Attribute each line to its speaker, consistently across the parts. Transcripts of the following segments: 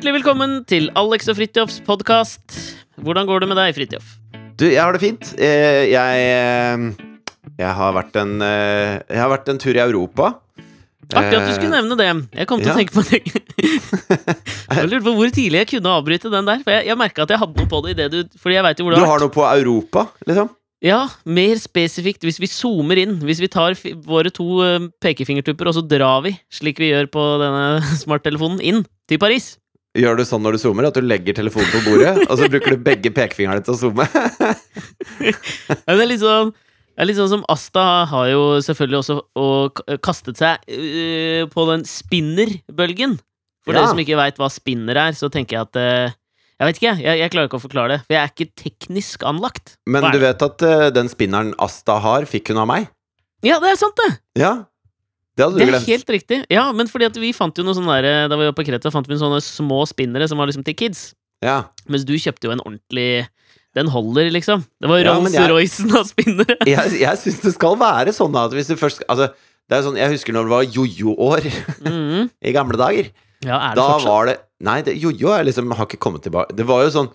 Speaker 1: Hjertelig velkommen til Alex og Fridtjofs podkast. Hvordan går det med deg, Fridtjof?
Speaker 2: Du, jeg har det fint. Eh, Jeg, eh, jeg, har vært en, eh, jeg har vært en tur i Europa.
Speaker 1: Artig at du skulle nevne det. Jeg kom til
Speaker 2: ja.
Speaker 1: å tenke på det. Jeg lurte på hvor tidlig jeg kunne avbryte den der. For jeg, jeg merka at jeg hadde noe på det i det du Fordi jeg vet jo hvor
Speaker 2: Du
Speaker 1: det har
Speaker 2: har
Speaker 1: vært.
Speaker 2: noe på Europa, liksom?
Speaker 1: Ja, mer spesifikt hvis vi zoomer inn. Hvis vi tar våre to pekefingertupper, og så drar vi, slik vi gjør på denne smarttelefonen, inn til Paris.
Speaker 2: Gjør du sånn når du zoomer, at du legger telefonen på bordet, og så bruker du begge pekefingrene til å zoome?
Speaker 1: Det er litt sånn det er litt sånn som Asta har jo selvfølgelig også og kastet seg uh, på den spinnerbølgen. For
Speaker 2: Ja.
Speaker 1: dere som ikke veit hva spinner er, så tenker jeg at uh, Jeg vet ikke, jeg, jeg klarer ikke å forklare det. For jeg er ikke teknisk anlagt.
Speaker 2: Men du vet at uh, den spinneren Asta har, fikk hun av meg?
Speaker 1: Ja, det er sant, det!
Speaker 2: Ja. Det hadde
Speaker 1: Det er
Speaker 2: glemt.
Speaker 1: helt riktig. Ja, men fordi at vi fant jo noe sånn der Da vi var på Kreta, fant vi sånne små spinnere som var liksom til kids.
Speaker 2: Ja.
Speaker 1: Mens du kjøpte jo en ordentlig Den holder, liksom. Det var
Speaker 2: Ja,
Speaker 1: Rolls-Roycen av spinnere.
Speaker 2: Jeg, jeg syns det skal være sånn at hvis du først Altså, det er sånn, jeg husker når det var jojo-år
Speaker 1: Mhm.
Speaker 2: i gamle dager.
Speaker 1: Ja, er det
Speaker 2: Da
Speaker 1: fortsatt?
Speaker 2: var det Nei, jojo er liksom, har ikke kommet tilbake. Det var jo sånn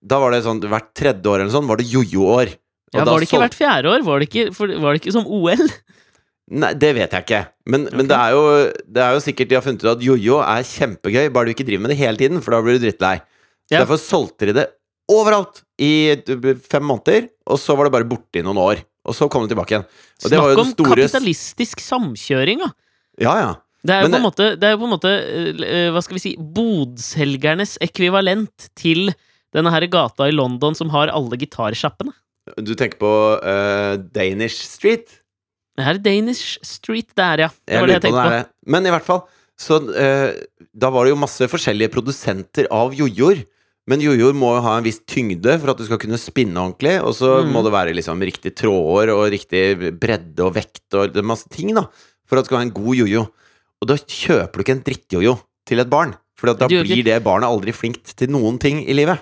Speaker 2: Da var det sånn hvert tredje år eller sånn, var det jojo-år.
Speaker 1: Ja, var det ikke
Speaker 2: så,
Speaker 1: hvert fjerde år? Var det ikke, for, var det ikke som OL?
Speaker 2: Nei, det vet jeg ikke. Men, men det, er jo, det er jo sikkert de har funnet ut at jojo er kjempegøy, bare du ikke driver med det hele tiden, for da blir du drittlei.
Speaker 1: Ja.
Speaker 2: Derfor solgte de det overalt i fem måneder, og så var det bare borte i noen år. Og så kom det tilbake igjen. Og det var
Speaker 1: Snakk om
Speaker 2: store
Speaker 1: kapitalistisk samkjøring, da!
Speaker 2: Ja, ja.
Speaker 1: Det er jo
Speaker 2: Men
Speaker 1: på en måte, det er jo på en måte eh, Hva skal vi si Bodselgernes ekvivalent til denne her gata i London som har alle gitarsjappene.
Speaker 2: Du tenker på uh, Danish Street?
Speaker 1: Det er Danish Street der, ja. Det
Speaker 2: Jeg
Speaker 1: det jeg
Speaker 2: på
Speaker 1: tenkte
Speaker 2: det
Speaker 1: på.
Speaker 2: er. Men i hvert fall, så uh, Da var det jo masse forskjellige produsenter av jojoer. Men jojoer må jo ha en viss tyngde for at du skal kunne spinne ordentlig. Og så
Speaker 1: Mm.
Speaker 2: må det være liksom riktig tråder og riktig bredde og vekt og masse ting, da. For at det skal være en god jojo. Og da kjøper du ikke en drittjojo til et barn. For da blir det barnet aldri flinkt til noen ting i livet.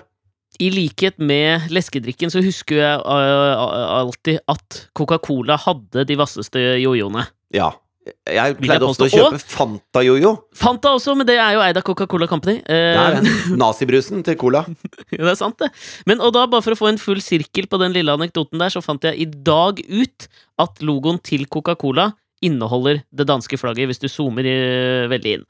Speaker 1: I likhet med leskedrikken så husker jeg eh, alltid at Coca-Cola hadde de vasseste jojoene.
Speaker 2: Ja. Jeg pleide ofte å kjøpe Fanta-jojo.
Speaker 1: Fanta også, men det er jo eid av Coca-Cola Company. Eh.
Speaker 2: Nazibrusen til Cola.
Speaker 1: Ja, det er sant, det. Men og da, bare for å få en full sirkel på den lille anekdoten der, så fant jeg i dag ut at logoen til Coca-Cola inneholder det danske flagget, hvis du zoomer i, veldig inn.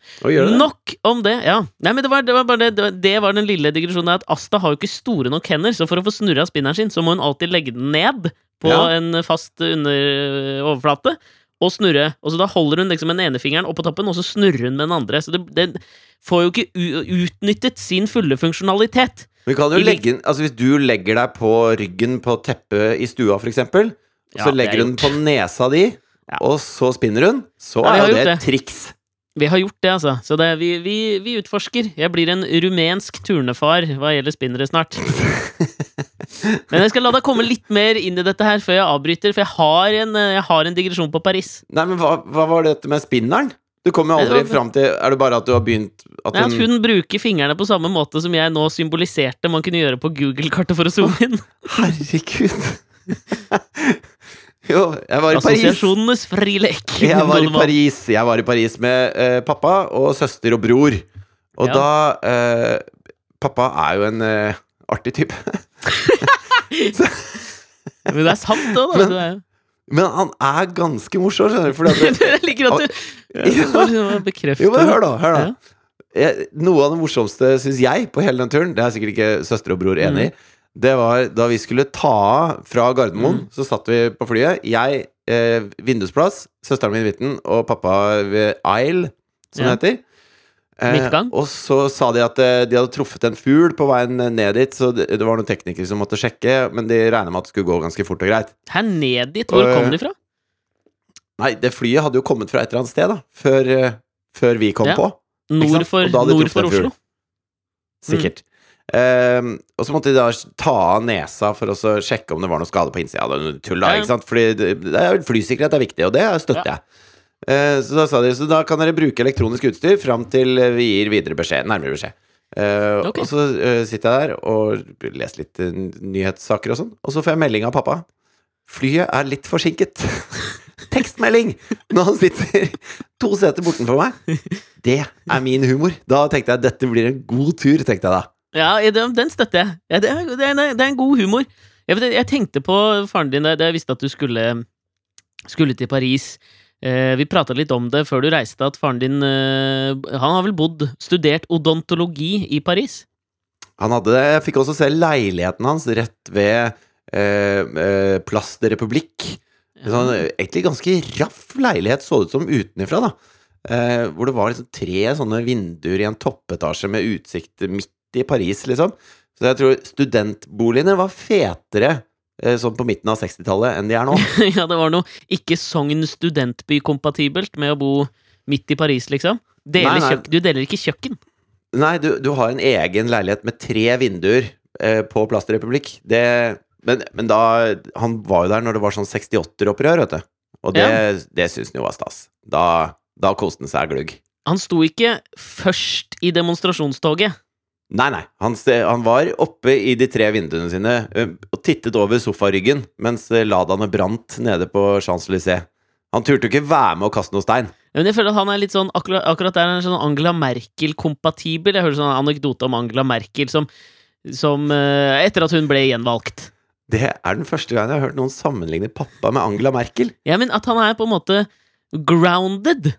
Speaker 1: Nok om det, ja. Nei, men det var, det var bare det, det var- den lille digresjonen, at Asta har jo ikke store nok hender, så for å få snurra spinneren sin, så må hun alltid legge den ned på
Speaker 2: Ja.
Speaker 1: en fast under overflate. Og snurre. Og så da holder hun liksom den ene fingeren opp på toppen, og så snurrer hun med den andre. Så det, det får jo ikke utnyttet sin fulle funksjonalitet.
Speaker 2: Men kan jo legge altså Hvis du legger deg på ryggen på teppet i stua, for eksempel, og så
Speaker 1: er
Speaker 2: legger hun på nesa di. Og så spinner hun, så
Speaker 1: Ja,
Speaker 2: er jo det et triks.
Speaker 1: Vi har gjort det, altså. Så det, vi, vi, vi utforsker. Jeg blir en rumensk turnefar hva gjelder spinnere snart. Men jeg skal la deg komme litt mer inn i dette her før jeg avbryter, for jeg har en, eh, jeg har en digresjon på Paris.
Speaker 2: Nei, men hva, hva var dette med spinneren? Du kommer jo aldri fram til Er det bare at du har begynt at hun,
Speaker 1: hun bruker fingrene på samme måte som jeg nå symboliserte man kunne gjøre på Google-kartet for å zoome inn.
Speaker 2: Herregud! jo, jeg var i Paris.
Speaker 1: Assosiasjonenes frilek.
Speaker 2: Jeg var i. Paris Jeg var i Paris med eh, pappa og søster og bror. Og
Speaker 1: Ja.
Speaker 2: da eh, Pappa er jo en eh, artig type.
Speaker 1: Men det er sant òg, da.
Speaker 2: Men- Men han er ganske morsom, skjønner du. Fordi det,
Speaker 1: Jeg liker at du
Speaker 2: Ja.
Speaker 1: ja, bekrefter
Speaker 2: Jo, men hør, da. Hør da.
Speaker 1: Ja.
Speaker 2: Noe av det morsomste, syns jeg, på hele den turen, det er sikkert ikke søster og bror enig i, det var da vi skulle ta av fra Gardermoen.
Speaker 1: Mm.
Speaker 2: Så satt vi på flyet. Jeg eh, vindusplass, søsteren min i midten, og pappa ved Isle, som
Speaker 1: Ja.
Speaker 2: det heter. Eh, og så sa de at eh, de hadde truffet en fugl på veien ned dit, så det, det var noen teknikere som måtte sjekke, men de regna med at det skulle gå ganske fort og greit.
Speaker 1: Her ned dit, hvor
Speaker 2: Og-
Speaker 1: kom de fra?
Speaker 2: Nei, det flyet hadde jo kommet fra et eller annet sted, da, før, eh, før vi kom
Speaker 1: Ja.
Speaker 2: på.
Speaker 1: Nord for, nord for. Oslo.
Speaker 2: Sikkert. Ehm, og så måtte de da ta av nesa for å sjekke om det var noe skade på innsida. Tull, da, ikke sant? Fordi det, er, flysikkerhet er viktig, og det støtter jeg. Uh, så da sa de så da kan dere bruke elektronisk utstyr fram til vi gir videre beskjed. Nærmere beskjed. Uh,
Speaker 1: okay.
Speaker 2: Og så uh, sitter jeg der og leser litt eh, nyhetssaker og sånn, og så får jeg melding av pappa. Flyet er litt forsinket. Tekstmelding når han sitter to seter bortenfor meg. Det er min humor. Da tenkte jeg dette blir en god tur, tenkte jeg da.
Speaker 1: Ja, den, støtter jeg. Ja, det, er, det, er, det er en god humor. Jeg, jeg tenkte på faren din da jeg visste at du skulle, skulle til Paris. Eh, vi prata litt om det før du reiste, at faren din eh, Han har vel bodd, studert odontologi i Paris?
Speaker 2: Han hadde det. Jeg fikk også se leiligheten hans rett ved eh, eh, Place de Republique. En Sånn, egentlig ganske raff leilighet, så det ut som utenifra, da. Eh, hvor det var liksom tre sånne vinduer i en toppetasje med utsikt midt i Paris, liksom. Så jeg tror studentboligene var fetere eh, sånn på midten av 60-tallet enn de er nå.
Speaker 1: ja, det var noe ikke Sogn studentby-kompatibelt med å bo midt i Paris, liksom. Deler
Speaker 2: Nei, nei.
Speaker 1: du deler ikke kjøkken.
Speaker 2: Nei, du, du har en egen leilighet med tre vinduer eh, på Plass til Republikk. Det, men, men da Han var jo der når det var sånn 68-opprør, vet du. Og det, det syns han jo var stas. Da, da koste han seg glugg.
Speaker 1: Han sto ikke først i demonstrasjonstoget.
Speaker 2: Nei, nei. Han, han var oppe i de tre vinduene sine og tittet over sofaryggen mens Ladaene brant nede på Champs-Élysées. Han turte jo ikke være med å kaste noe stein.
Speaker 1: Men jeg føler at han er litt sånn akkurat, akkurat der er han sånn Angela Merkel-kompatibel. Jeg hører sånn anekdote om Angela Merkel som, som Etter at hun ble gjenvalgt.
Speaker 2: Det er den første gangen jeg har hørt noen sammenligne pappa med Angela Merkel.
Speaker 1: Ja, men at han er på en måte grounded.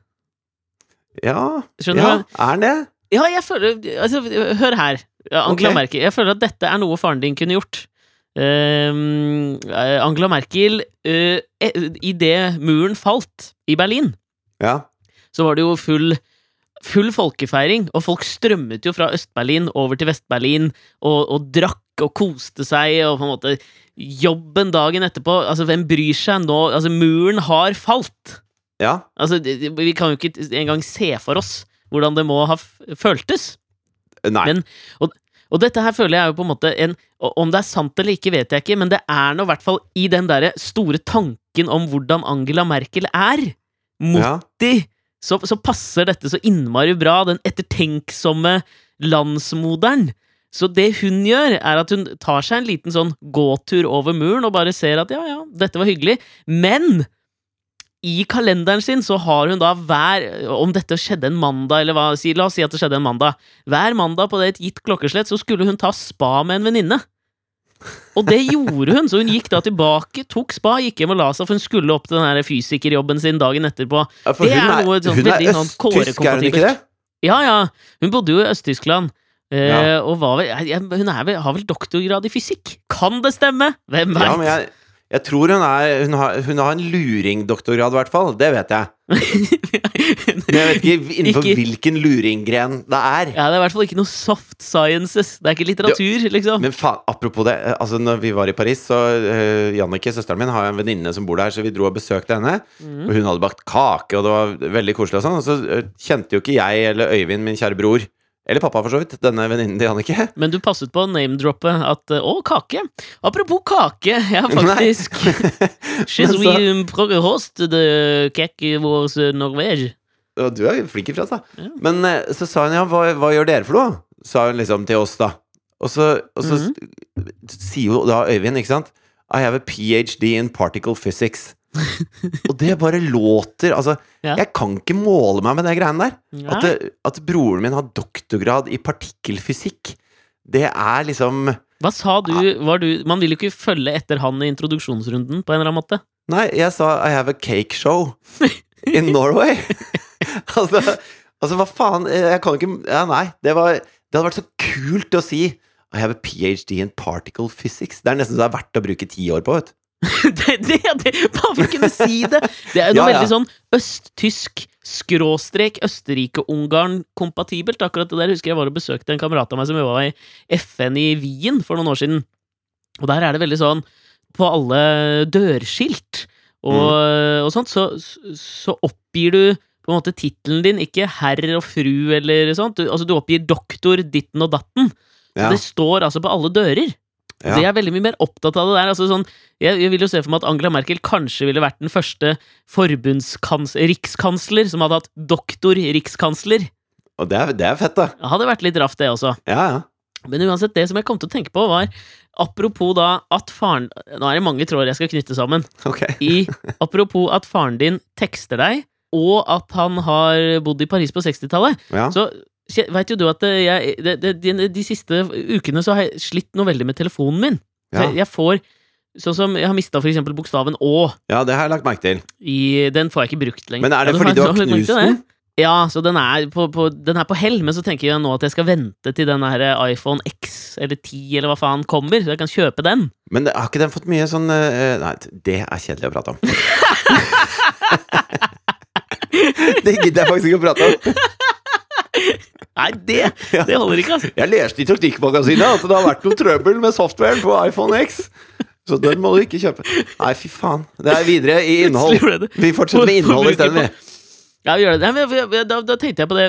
Speaker 2: Ja,
Speaker 1: Skjønner
Speaker 2: ja
Speaker 1: du?
Speaker 2: er han det?
Speaker 1: Ja, jeg føler Altså, hør her. Angela
Speaker 2: okay.
Speaker 1: Merkel. Jeg føler at dette er noe faren din kunne gjort. Eh, Angela Merkel uh, Idet muren falt i Berlin,
Speaker 2: Ja.
Speaker 1: så var det jo full Full folkefeiring, og folk strømmet jo fra Øst-Berlin over til Vest-Berlin og, og drakk og koste seg, og på en måte Jobben dagen etterpå Altså, hvem bryr seg nå? Altså, muren har falt!
Speaker 2: Ja.
Speaker 1: Altså, vi kan jo ikke engang se for oss hvordan det må ha føltes.
Speaker 2: Nei.
Speaker 1: Men- Og dette her føler jeg jo på en måte en Om det er sant eller ikke, vet jeg ikke, men det er nå i hvert fall i den derre store tanken om hvordan Angela Merkel er.
Speaker 2: ja.
Speaker 1: de, Så, så passer dette så innmari bra, den ettertenksomme landsmoderen. Så det hun gjør, er at hun tar seg en liten sånn gåtur over muren og bare ser at ja, ja, dette var hyggelig, men i kalenderen sin så har hun da hver Om dette skjedde en mandag, eller hva si, La oss si at det skjedde en mandag. Hver mandag på det et gitt klokkeslett så skulle hun ta spa med en venninne. Og det gjorde hun, så hun gikk da tilbake, tok spa, gikk hjem og la seg, for hun skulle opp til den her fysikerjobben sin dagen etterpå.
Speaker 2: Ja,
Speaker 1: Det
Speaker 2: hun
Speaker 1: er noe sånn
Speaker 2: hun er
Speaker 1: veldig sånn
Speaker 2: østtysk, er hun ikke
Speaker 1: kårekompatibelt.
Speaker 2: det?
Speaker 1: Ja, ja, hun bodde jo i Øst-Tyskland. Eh,
Speaker 2: Ja.
Speaker 1: Og var vel, hun er vel, har vel doktorgrad i fysikk? Kan det stemme? Hvem veit?
Speaker 2: Ja, jeg, tror hun er Hun har, hun har en luringdoktorgrad, i hvert fall. Det vet jeg. Men jeg vet ikke innenfor
Speaker 1: Ikke-
Speaker 2: hvilken luringgren det er.
Speaker 1: Ja, det er i hvert fall ikke noe soft sciences. Det er ikke litteratur, liksom.
Speaker 2: Men faen, apropos det. eh, Altså, når vi var i Paris, så uh, Jannicke, søsteren min, har en venninne som bor der, så vi dro og besøkte henne.
Speaker 1: Mm.
Speaker 2: Og hun hadde bakt kake, og det var veldig koselig og sånn. Og så uh, kjente jo ikke jeg eller Øyvind, min kjære bror, eller pappa for så vidt, denne venninnen til Jannicke.
Speaker 1: Men du passet på å name-droppe at eh, Å, kake! Apropos kake, ja, faktisk She's
Speaker 2: Men
Speaker 1: suis
Speaker 2: så-
Speaker 1: The cake kake vårs
Speaker 2: Norway. Du er flink i fransk, da.
Speaker 1: Ja.
Speaker 2: Men eh, så sa hun ja, hva, hva gjør dere for noe? Sa hun liksom til oss, da. Og så, og så
Speaker 1: mm
Speaker 2: -hmm. sier jo da Øyvind, ikke sant I have a ph.d. in particle physics. og det bare låter Altså,
Speaker 1: Ja.
Speaker 2: jeg kan ikke måle meg med de greiene der. At, det, at broren min har doktorgrad i partikkelfysikk, det er liksom
Speaker 1: Hva sa du, var du Man vil jo ikke følge etter han i introduksjonsrunden, på en eller annen måte.
Speaker 2: Nei, jeg sa I have a cake show in Norway. altså, altså, hva faen? Jeg kan ikke ja, Nei, det var Det hadde vært så kult å si I have a ph.d. in particle physics. Det er nesten så det er verdt å bruke ti år på, vet du.
Speaker 1: det, det, det, Bare for å kunne si det! Det er noe
Speaker 2: Ja, ja.
Speaker 1: veldig sånn østtysk skråstrek Østerrike-Ungarn-kompatibelt. Akkurat det der husker jeg var og besøkte en kamerat av meg som jobba i FN i Wien for noen år siden. Og der er det veldig sånn På alle dørskilt og, og sånt, så, så oppgir du på en måte tittelen din, ikke herr og fru eller sånt. Du, altså, du oppgir doktor ditten og datten.
Speaker 2: Ja,
Speaker 1: Det står altså på alle dører.
Speaker 2: Ja.
Speaker 1: Jeg er veldig mye mer opptatt av det der. Altså sånn, jeg, jeg vil jo se for meg at Angela Merkel kanskje ville vært den første forbundskans-rikskansler som hadde hatt doktor-rikskansler.
Speaker 2: Og det er, det er fett, da.
Speaker 1: Det hadde vært litt raft, det også.
Speaker 2: Ja, ja.
Speaker 1: Men uansett, det som jeg kom til å tenke på, var apropos da at faren Nå er det mange tråder jeg skal knytte sammen.
Speaker 2: Ok.
Speaker 1: I, apropos at faren din tekster deg, og at han har bodd i Paris på 60-tallet,
Speaker 2: Ja.
Speaker 1: så veit jo du at eh, jeg, de, de, de, de siste ukene så har jeg slitt noe veldig med telefonen min.
Speaker 2: Ja.
Speaker 1: Jeg, jeg får Sånn som jeg har mista for eksempel bokstaven Å.
Speaker 2: ja, det har jeg lagt merke til.
Speaker 1: I, den får jeg ikke brukt lenger.
Speaker 2: Men er det
Speaker 1: Ja,
Speaker 2: fordi du har
Speaker 1: du har
Speaker 2: knust den?
Speaker 1: Ja, så den er på, på, den er på hell, men så tenker jeg nå at jeg skal vente til den her iPhone X eller 10 eller hva faen kommer, så jeg kan kjøpe den.
Speaker 2: Men har ikke den fått mye sånn eh, Nei, det er kjedelig å prate om. det gidder jeg faktisk ikke å prate om.
Speaker 1: Nei, det, det holder ikke, altså.
Speaker 2: Jeg leste i Teknikkmagasinet at det har vært noe trøbbel med softwaren på iPhone X. Så den må du ikke kjøpe. Nei, fy faen. Det er videre i innhold. Vi fortsetter med innhold isteden. vi.
Speaker 1: Ja, vi gjør det. Nei, da, da tenkte jeg på det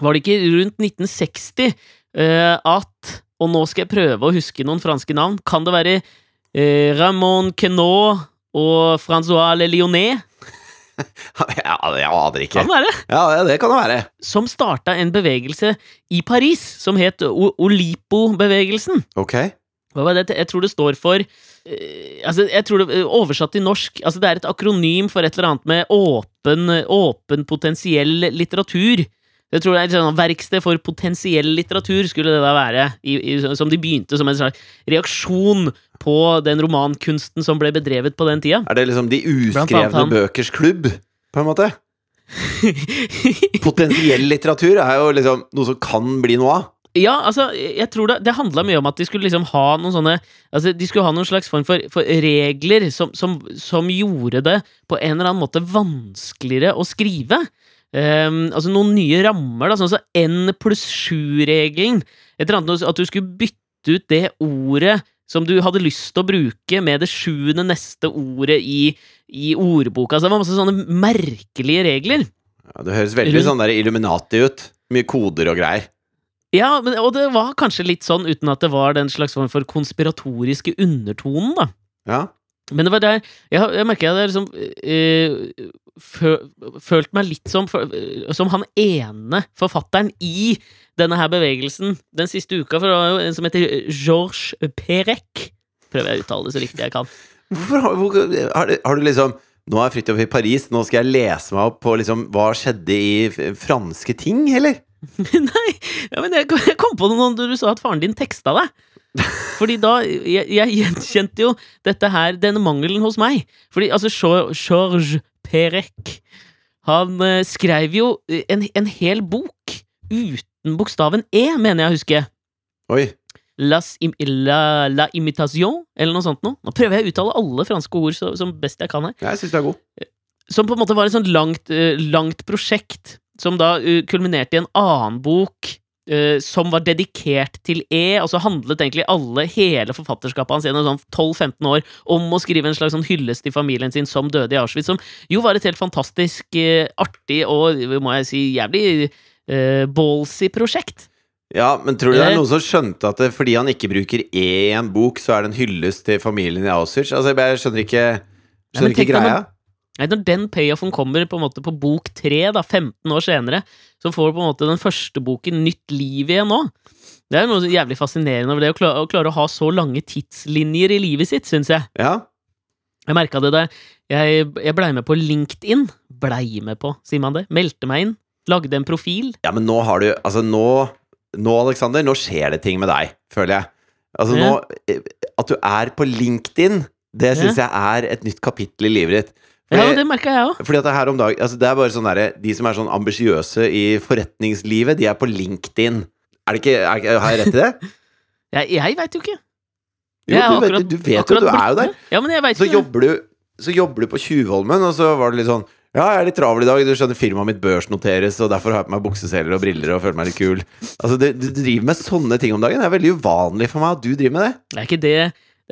Speaker 1: Var det ikke rundt 1960 uh, at Og nå skal jeg prøve å huske noen franske navn. Kan det være uh, Ramon Quenot og Francois Le Lyonnais?
Speaker 2: Ja, jeg aner ikke.
Speaker 1: Kan det være?
Speaker 2: Ja, det kan det være.
Speaker 1: Som starta en bevegelse i Paris som het Olipo-bevegelsen.
Speaker 2: Ok.
Speaker 1: Hva var det? Jeg tror det står for eh, altså, jeg tror det, Oversatt til norsk altså Det er et akronym for et eller annet med åpen, åpen potensiell litteratur. Jeg tror det er et sånn verksted for potensiell litteratur, skulle det da være. I, i, som de begynte som en slags reaksjon på den romankunsten som ble bedrevet på den tida.
Speaker 2: Er det liksom de uskrevne bøkers klubb, på en måte? Potensiell litteratur er jo liksom noe som kan bli noe av.
Speaker 1: Ja, altså, jeg tror det, det handla mye om at de skulle liksom ha noen sånne Altså, de skulle ha noen slags form for, for regler som, som, som gjorde det på en eller annen måte vanskeligere å skrive. Ehm, altså noen nye rammer, da, sånn som N pluss 7-regelen. Et eller annet At du skulle bytte ut det ordet som du hadde lyst til å bruke, med det sjuende neste ordet i, i ordboka. Altså, det var masse sånne merkelige regler.
Speaker 2: Ja, det høres veldig sånn der Illuminati ut. Mye koder og greier.
Speaker 1: Ja, men, og det var kanskje litt sånn uten at det var den slags form for konspiratoriske undertonen, da.
Speaker 2: Ja.
Speaker 1: Men det var der Jeg, har- jeg merker jeg hadde liksom øh, fø, følt meg litt som Som han ene forfatteren i denne her bevegelsen den siste uka, for det var jo en som heter Georges Perec. Prøver jeg å uttale det så riktig jeg kan.
Speaker 2: Hvorfor har, hvor, har, du, har du liksom Nå er Fridtjof i Paris, nå skal jeg lese meg opp på liksom hva skjedde i franske ting, eller?
Speaker 1: Nei, ja, men jeg, kom på det nå når du sa at faren din teksta deg. Fordi da Jeg, jeg gjenkjente jo dette her, denne mangelen hos meg. Fordi altså, Georges Perec Han eh, skrev jo en, en hel bok uten bokstaven E, mener jeg å huske.
Speaker 2: Oi.
Speaker 1: Im, la, la imitation, eller noe sånt noe. Nå prøver jeg å uttale alle franske ord så, som best jeg kan her.
Speaker 2: Jeg synes det er god.
Speaker 1: Som på en måte var et sånt langt, eh, langt prosjekt, som da eh, kulminerte i en annen bok eh, som var dedikert til E, og så handlet egentlig alle, hele forfatterskapet hans gjennom sånn 12-15 år om å skrive en slags sånn hyllest til familien sin som døde i Auschwitz, som jo var et helt fantastisk uh, artig og, må jeg si, jævlig uh, ballsy prosjekt.
Speaker 2: Ja, men tror du det er noen som skjønte at det, fordi han ikke bruker E i en bok, så er det en hyllest til familien i Auschwitz? Altså, jeg skjønner ikke Skjønner ikke
Speaker 1: tenk deg
Speaker 2: greia.
Speaker 1: Når den payoffen kommer på en måte på bok tre, da, 15 år senere, så får på en måte den første boken nytt liv igjen nå. Det er noe jævlig fascinerende over det å klare, å klare å ha så lange tidslinjer i livet sitt, syns jeg.
Speaker 2: Ja.
Speaker 1: Jeg merka det da jeg, jeg blei med på LinkedIn. Blei med på, sier man det? Meldte meg inn. Lagde en profil.
Speaker 2: ja, men nå har du Altså, nå Nå, Alexander, nå skjer det ting med deg, føler jeg. Altså,
Speaker 1: Ja.
Speaker 2: nå eh, At du er på LinkedIn, det syns jeg er et nytt kapittel i livet ditt.
Speaker 1: Ja, det merka jeg òg.
Speaker 2: Fordi at det er her om dagen altså Det er bare sånn derre De som er sånn ambisiøse i forretningslivet, de er på LinkedIn. Er det ikke, er, Har jeg rett i det?
Speaker 1: Jeg, jeg veit jo ikke.
Speaker 2: Jo, du,
Speaker 1: akkurat, vet,
Speaker 2: du vet jo, du er jo der.
Speaker 1: Ja, men jeg vet
Speaker 2: Så
Speaker 1: ikke
Speaker 2: jobber du Så jobber du på Tjuvholmen, og så var det litt sånn Ja, jeg er litt travel i dag. Du skjønner, firmaet mitt børsnoteres, og derfor har jeg på meg bukseseler og briller og føler meg litt kul. Altså, du, du driver med sånne ting om dagen. Det er veldig uvanlig for meg at du driver med det. det.
Speaker 1: Er ikke det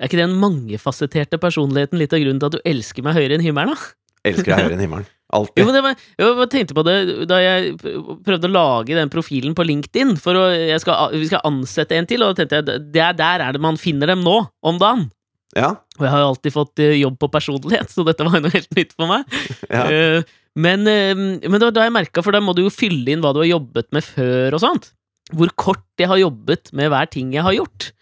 Speaker 1: er ikke den mangefasetterte personligheten litt av grunnen til at du elsker meg høyere enn himmelen, da?
Speaker 2: Elsker deg høyere enn himmelen. Alltid.
Speaker 1: men var, jeg tenkte på det da jeg prøvde å lage den profilen på LinkedIn. For å, skal, vi skal ansette en til, og da tenkte jeg det er der er det man finner dem nå, om dagen.
Speaker 2: Ja.
Speaker 1: Og jeg har jo alltid fått eh, jobb på personlighet, så dette var jo noe helt nytt for meg.
Speaker 2: ja.
Speaker 1: Eh, men, eh, men det var da jeg merka, for da må du jo fylle inn hva du har jobbet med før og sånt. hvor kort jeg har jobbet med hver ting jeg har gjort.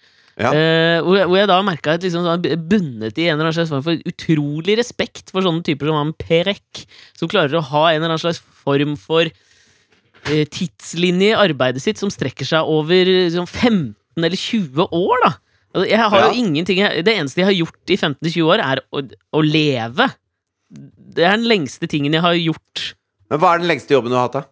Speaker 2: Ja.
Speaker 1: Eh, hvor, jeg, hvor jeg da merka at liksom er bundet i en eller annen slags form for utrolig respekt for sånne typer som han Perek, som klarer å ha en eller annen slags form for eh, tidslinje i arbeidet sitt som strekker seg over liksom, 15 eller 20 år, da. Altså, jeg har
Speaker 2: Ja.
Speaker 1: jo ingenting Det eneste jeg har gjort i 15-20 år, er å, å leve. Det er den lengste tingen jeg har gjort.
Speaker 2: Men hva er den lengste jobben du har hatt, da?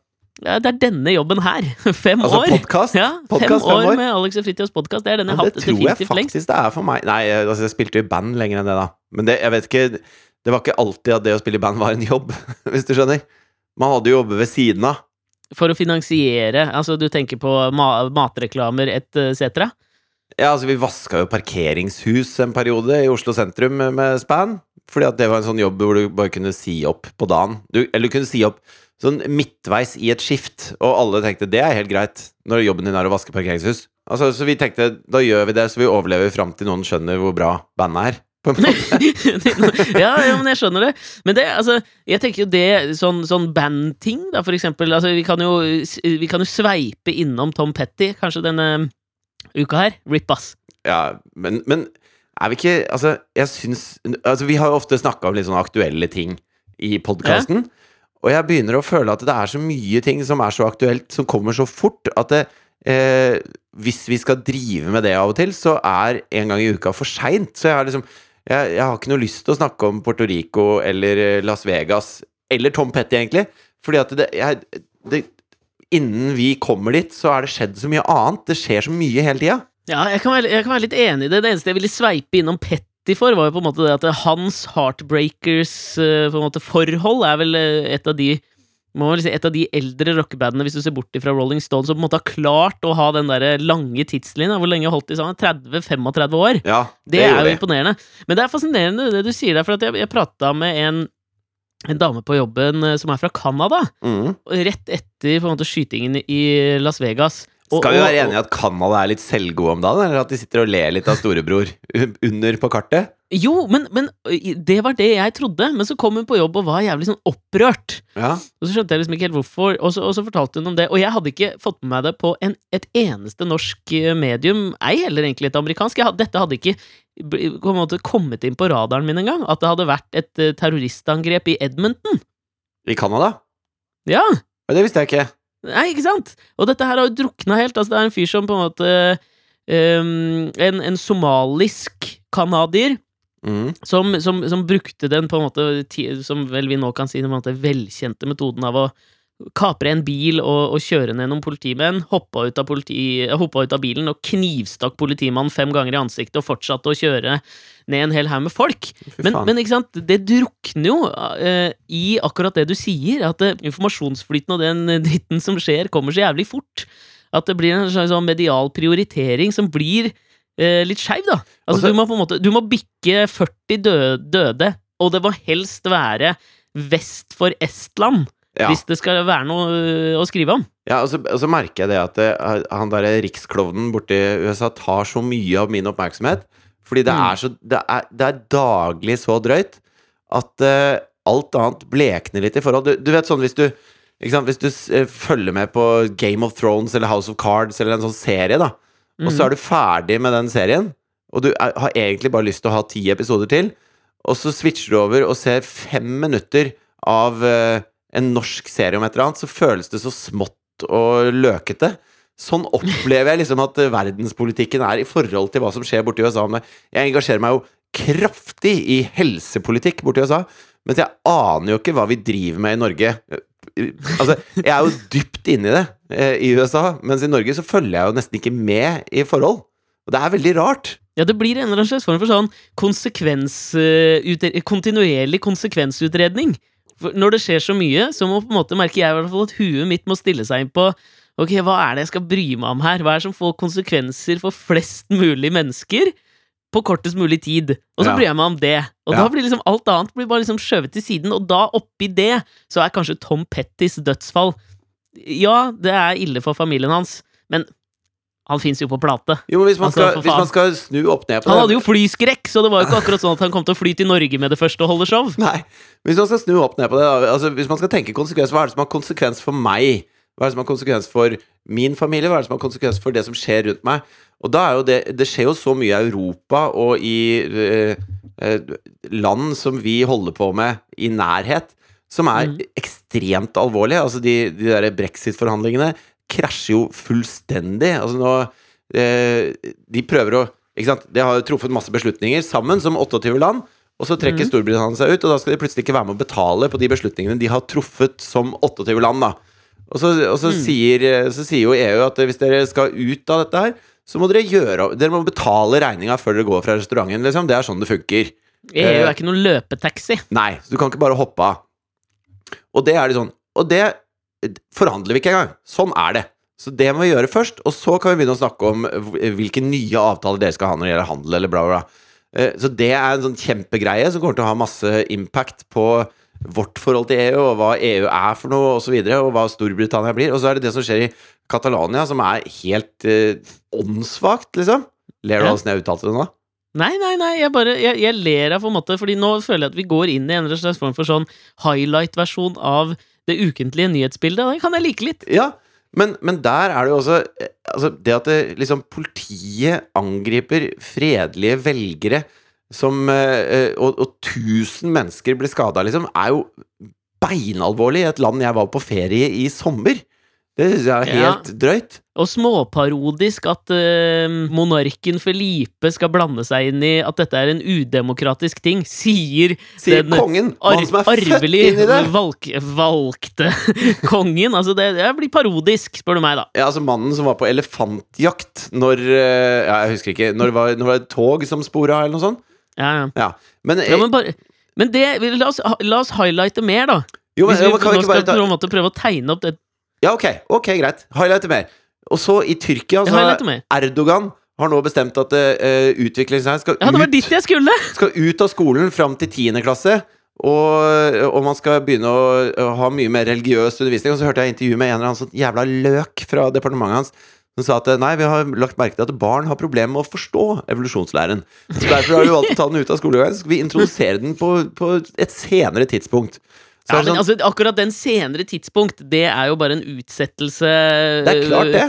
Speaker 1: Ja, det er denne jobben her. Fem
Speaker 2: Altså
Speaker 1: år.
Speaker 2: Podcast?
Speaker 1: Ja,
Speaker 2: Podcast,
Speaker 1: fem år
Speaker 2: år.
Speaker 1: med Alex og Fritjofs podkast. Det er den jeg
Speaker 2: Ja,
Speaker 1: lengst.
Speaker 2: det tror jeg
Speaker 1: definitivt
Speaker 2: faktisk det er for meg. Nei, altså, jeg spilte jo i band lenger enn det, da. Men det, jeg vet ikke Det var ikke alltid at det å spille i band var en jobb, hvis du skjønner. Man hadde jo jobber ved siden av.
Speaker 1: For å finansiere Altså, du tenker på ma matreklamer etc.?
Speaker 2: Ja, altså Vi vaska jo parkeringshus en periode i Oslo sentrum med- med span. Fordi at det var en sånn jobb hvor du bare kunne si opp på dagen. Du, eller du kunne si opp sånn midtveis i et skift, og alle tenkte det er helt greit når jobben din er å vaske parkeringshus. Altså, Så vi tenkte da gjør vi det, så vi overlever fram til noen skjønner hvor bra bandet er. På en måte.
Speaker 1: ja, ja, men jeg skjønner det. Men det, altså, jeg tenker jo det Sånn, sånn bandting, da, for eksempel. Altså, vi kan jo Vi kan jo sveipe innom Tom Petty kanskje denne uka her. Rip, ass.
Speaker 2: Ja, men, men er vi ikke Altså, jeg syns Altså, vi har jo ofte snakka om litt sånne aktuelle ting i podkasten. Og jeg begynner å føle at det er så mye ting som er så aktuelt, som kommer så fort, at det, eh, hvis vi skal drive med det av og til, så er en gang i uka for seint. Så jeg liksom jeg, jeg har ikke noe lyst til å snakke om Puerto Rico eller eh, Las Vegas, eller Tom Petty, egentlig. Fordi at det, jeg, det Innen vi kommer dit, så er det skjedd så mye annet. Det skjer så mye hele tida.
Speaker 1: Ja, jeg kan, være, jeg kan være litt enig i det. Det eneste jeg ville sveipe innom Petty for, var jo på en måte det at hans Heartbreakers eh, er vel eh, et av de må vel si, et av de eldre rockebandene, hvis du ser bort fra Rolling Stones, som på en måte har klart å ha den der lange tidslinja. Hvor lenge holdt de sammen? 30-35 år?
Speaker 2: Ja,
Speaker 1: Det, er jo
Speaker 2: det.
Speaker 1: imponerende. Men det er fascinerende det du sier der, for at jeg, jeg prata med en, en dame på jobben eh, som er fra Canada,
Speaker 2: Mm.
Speaker 1: rett etter på en måte skytingen i Las Vegas.
Speaker 2: Skal vi være enige i at Canada er litt selvgode om dagen, eller at de sitter og ler litt av storebror under på kartet?
Speaker 1: Jo, men, men det var det jeg trodde. Men så kom hun på jobb og var jævlig sånn opprørt.
Speaker 2: Ja.
Speaker 1: Og så skjønte jeg liksom ikke helt hvorfor, og så, og så fortalte hun om det. Og jeg hadde ikke fått med meg det på en, et eneste norsk medium, ei heller egentlig et amerikansk. Jeg, dette hadde ikke på en måte kommet inn på radaren min engang. At det hadde vært et terroristangrep i Edmonton.
Speaker 2: I Canada?
Speaker 1: Ja!
Speaker 2: Ja, Det visste jeg ikke.
Speaker 1: Nei, ikke sant? Og dette her har jo drukna helt. Altså, det er en fyr som på en måte um, en, en somalisk canadier
Speaker 2: Mm.
Speaker 1: som, som, som brukte den på en måte Som vel vi nå kan si den på en måte velkjente metoden av å kapre en bil og, og kjøre ned noen politimenn, hoppa ut, politi, hoppa ut av bilen og knivstakk politimannen fem ganger i ansiktet og fortsatte å kjøre ned en hel haug med folk. Men, men ikke sant, det drukner jo uh, i akkurat det du sier, at uh, informasjonsflyten og den dritten som skjer, kommer så jævlig fort. At det blir en slags sånn medial prioritering som blir uh, litt skeiv, da. Altså,
Speaker 2: Også,
Speaker 1: du må på en måte Du må bikke 40 døde, døde og det må helst være vest for Estland.
Speaker 2: Ja.
Speaker 1: Hvis det skal være noe øh, å skrive om.
Speaker 2: ja, og så, og så merker jeg det at det, han derre riksklovnen borti USA tar så mye av min oppmerksomhet. Fordi det
Speaker 1: Mm.
Speaker 2: er så Det er, det er daglig så drøyt at uh, alt annet blekner litt i forhold. Du, du vet sånn hvis du sant, Hvis du følger med på Game of Thrones eller House of Cards eller en sånn serie, da, og så er du ferdig med den serien, og du er, har egentlig bare lyst til å ha ti episoder til, og så switcher du over og ser fem minutter av eh, en norsk serie om et eller annet, så føles det så smått og løkete. Sånn opplever jeg liksom at eh, verdenspolitikken er i forhold til hva som skjer borti USA. Jeg engasjerer meg jo kraftig i helsepolitikk borti USA, mens jeg aner jo ikke hva vi driver med i Norge. Altså, jeg er jo dypt inni det eh, i USA, mens i Norge så følger jeg jo nesten ikke med i forhold. Og det er veldig rart.
Speaker 1: Ja, det blir en eller annen slags form for sånn konsekvens, øh, kontinuerlig konsekvensutredning. Når det skjer så mye, så må på en måte merker jeg i hvert fall at huet mitt må stille seg inn på Ok, hva er det jeg skal bry meg om her? Hva er det som får konsekvenser for flest mulig mennesker? På kortest mulig tid. Og så
Speaker 2: Ja.
Speaker 1: bryr jeg meg om det. Og
Speaker 2: Ja.
Speaker 1: da blir liksom alt annet blir bare liksom skjøvet til siden, og da oppi det så er kanskje Tom Pettys dødsfall Ja, det er ille for familien hans, men han fins jo på plate.
Speaker 2: Jo, men hvis man,
Speaker 1: Altså,
Speaker 2: skal, hvis man skal snu opp ned på det Han
Speaker 1: hadde jo flyskrekk, så det var jo ikke akkurat sånn at han kom til å fly til Norge med det første og holde show.
Speaker 2: Nei, hvis man skal snu opp ned på det altså, Hvis man skal tenke konsekvens, hva er det som har konsekvens for meg? Hva er det som har konsekvens for min familie? Hva er det som har konsekvens for det som skjer rundt meg? Og da er jo det Det skjer jo så mye i Europa og i øh, øh, land som vi holder på med i nærhet, som er
Speaker 1: Mm.
Speaker 2: ekstremt alvorlige. Altså, de, de der brexit-forhandlingene krasjer jo fullstendig. Altså nå eh, De prøver å Ikke sant? De har jo truffet masse beslutninger sammen som 28 land. Og så trekker
Speaker 1: mm.
Speaker 2: Storbritannia seg ut, og da skal de plutselig ikke være med å betale på de beslutningene de har truffet som 28 land, da. Og så, og så,
Speaker 1: Mm.
Speaker 2: sier, så sier jo EU at hvis dere skal ut av dette her, så må dere gjøre Dere må betale regninga før dere går fra restauranten, liksom. Det er sånn det funker.
Speaker 1: EU
Speaker 2: Eh,
Speaker 1: er ikke noen løpetaxi.
Speaker 2: Nei, så du kan ikke bare hoppe av. Og det er det sånn Og det forhandler vi ikke engang. Sånn er det. Så det må vi gjøre først, og så kan vi begynne å snakke om hvilke nye avtaler dere skal ha når det gjelder handel, eller bla, bla. Eh, Så det er en sånn kjempegreie som kommer til å ha masse impact på vårt forhold til EU, og hva EU er for noe, og så videre, og hva Storbritannia blir. Og så er det det som skjer i Catalonia, som er helt eh, åndssvakt, liksom. Ler du av åssen jeg uttalte det nå?
Speaker 1: Nei, nei, nei, jeg bare Jeg, jeg ler av på en måte, fordi nå føler jeg at vi går inn i en eller slags form for sånn highlight-versjon av det ukentlige nyhetsbildet. Det kan jeg like litt.
Speaker 2: Ja, men, men der er det jo også eh, altså Det at det, liksom, politiet angriper fredelige velgere som eh, eh, og, og tusen mennesker blir skada, liksom, er jo beinalvorlig i et land jeg var på ferie i sommer. Det syns jeg er
Speaker 1: Ja.
Speaker 2: helt drøyt.
Speaker 1: Og småparodisk at uh, monarken Felipe skal blande seg inn i at dette er en udemokratisk ting, sier
Speaker 2: Sier
Speaker 1: Den
Speaker 2: kongen,
Speaker 1: ar arvelig valg valgte kongen. Altså, det, det blir parodisk, spør du meg, da.
Speaker 2: Ja, altså Mannen som var på elefantjakt når uh, ja, Jeg husker ikke. Når det var, når det var et tog som spora, eller noe sånt.
Speaker 1: Ja, ja.
Speaker 2: Ja. Men,
Speaker 1: ja men bare men det, la, oss, la oss highlighte mer, da.
Speaker 2: jo, men,
Speaker 1: Hvis vi
Speaker 2: ja, men kan vi ikke bare ta
Speaker 1: prøve å tegne opp det.
Speaker 2: Ja, ok, ok, greit. Highlighter mer. Og så i Tyrkia så
Speaker 1: mer.
Speaker 2: Erdogan har nå bestemt at uh, utviklingen skal,
Speaker 1: Ja,
Speaker 2: ut- skal ut av skolen fram til 10. klasse. Og, og man skal begynne å, å ha mye mer religiøs undervisning. Og så hørte jeg intervju med en eller annen sånn jævla løk fra departementet hans. Som sa at nei, vi har lagt merke til at barn har problemer med å forstå evolusjonslæren. Så derfor har vi valgt å ta den ut av skolegangen. Så skal vi introdusere den på, på et senere tidspunkt. Så
Speaker 1: Ja, men
Speaker 2: sånn,
Speaker 1: altså, akkurat den senere tidspunkt, det er jo bare en utsettelse
Speaker 2: det er klart, det.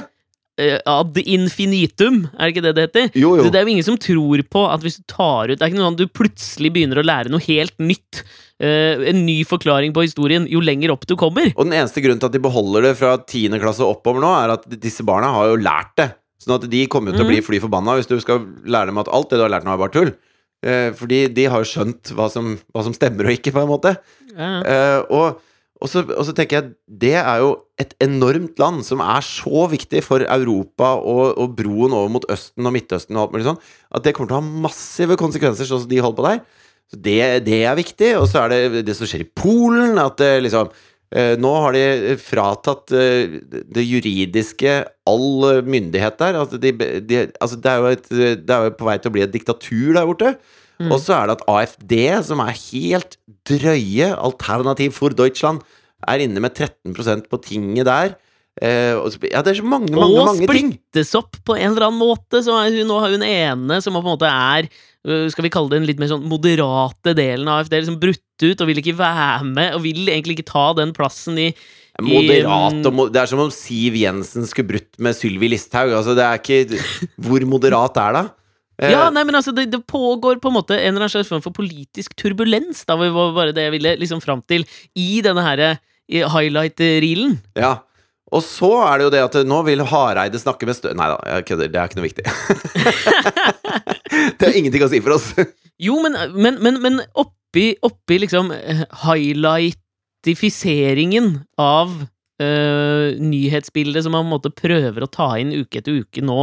Speaker 1: eh, Ad infinitum, er det ikke det det heter?
Speaker 2: Jo, jo.
Speaker 1: Det er jo ingen som tror på at hvis du tar ut Det er ikke noe sånn du plutselig begynner å lære noe helt nytt. Uh, en ny forklaring på historien jo lenger opp du kommer.
Speaker 2: Og den eneste grunnen til at de beholder det fra 10. klasse oppover nå, er at disse barna har jo lært det. Sånn at de kommer jo til å bli fly forbanna hvis du skal lære dem at alt det du har lært nå, er bare tull. Eh, fordi de har jo skjønt hva som, hva som stemmer og ikke, på en måte.
Speaker 1: Ja.
Speaker 2: Eh, og, og, så, og så tenker jeg det er jo et enormt land som er så viktig for Europa og, og broen over mot Østen og Midtøsten og alt mulig sånn, at det kommer til å ha massive konsekvenser, sånn som de holder på der. Så det, det er viktig. Og så er det det som skjer i Polen, at det liksom eh, Nå har de fratatt eh, det juridiske all eh, myndighet der. Altså de, de, altså det, er jo et, det er jo på vei til å bli et diktatur der borte.
Speaker 1: Mm.
Speaker 2: Og så er det at AFD, som er helt drøye alternativ for Deutschland, er inne med 13% på tinget der. Eh, og ja, det er så mange, mange,
Speaker 1: og
Speaker 2: mange ting.
Speaker 1: splittes opp på en eller annen måte. Så hun, nå har hun ene som på en måte er øh, Skal vi kalle det den litt mer sånn moderate delen av AFD, liksom brutt ut og vil ikke være med, og vil egentlig ikke ta den plassen i
Speaker 2: Moderat og mo Det er som om Siv Jensen skulle brutt med Sylvi Listhaug. Altså, det er ikke Hvor moderat er det? Eh,
Speaker 1: Ja, nei, men altså, det, det pågår på en måte en eller annen slags form for politisk turbulens. Da var bare det jeg ville liksom fram til i denne her highlight-reelen.
Speaker 2: ja. Og så er det jo det at nå vil Hareide snakke med Støre Nei da, jeg kødder. Det er ikke noe viktig. det har ingenting å si for oss.
Speaker 1: Jo, men, men, men, men oppi, oppi liksom eh, highlightifiseringen av eh, nyhetsbildet som man på en måte prøver å ta inn uke etter uke nå,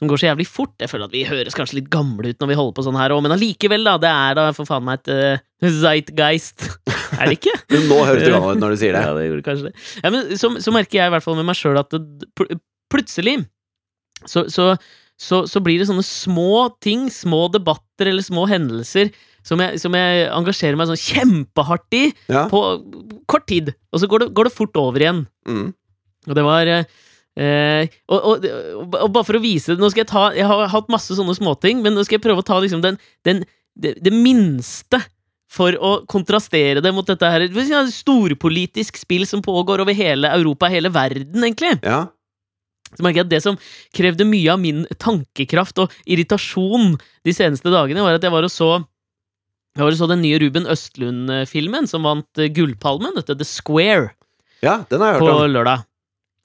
Speaker 1: som går så jævlig fort. Jeg føler at vi høres kanskje litt gamle ut når vi holder på sånn her òg, men allikevel, da. Det er da for faen meg et uh, zeitgeist. Er det ikke?
Speaker 2: Nå høres du gammel ut når du sier det.
Speaker 1: Ja, det gjorde kanskje det. Ja, men så, så merker jeg i hvert fall med meg sjøl at det, pl plutselig så, så, så, så blir det sånne små ting, små debatter eller små hendelser som jeg, som jeg engasjerer meg sånn kjempehardt i
Speaker 2: Ja.
Speaker 1: på kort tid. Og så går det, går det fort over igjen.
Speaker 2: Mm.
Speaker 1: Og det var eh, eh, og, og, og, bare for å vise det Nå skal jeg ta Jeg har hatt masse sånne småting, men nå skal jeg prøve å ta liksom den, den det, det minste for å kontrastere det mot dette her storpolitisk spill som pågår over hele Europa, hele verden, egentlig.
Speaker 2: Ja.
Speaker 1: Så merker jeg at Det som krevde mye av min tankekraft og irritasjon de seneste dagene, var at jeg var og så jeg var og så den nye Ruben Østlund-filmen som vant eh, Gullpalmen, dette The Square,
Speaker 2: ja, den har jeg hørt om.
Speaker 1: lørdag.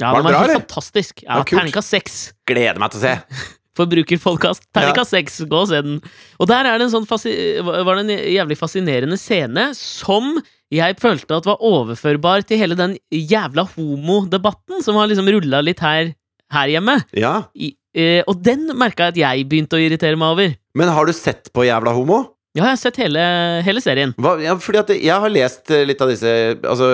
Speaker 1: Ja,
Speaker 2: Var
Speaker 1: var
Speaker 2: bra, eller?
Speaker 1: fantastisk. Ja. Terningkast seks.
Speaker 2: Gleder meg til å se.
Speaker 1: Forbrukerpodkast. Terningkast seks. Gå og se den. Og der er det en sånn var det en jævlig fascinerende scene som jeg følte at var overførbar til hele den jævla homodebatten som har liksom rulla litt her, her hjemme.
Speaker 2: Ja.
Speaker 1: I, eh, og den merka jeg at jeg begynte å irritere meg over.
Speaker 2: Men har du sett på Jævla homo?
Speaker 1: Ja, jeg har sett hele, hele serien.
Speaker 2: Hva, ja, fordi at jeg har lest eh, litt av disse Altså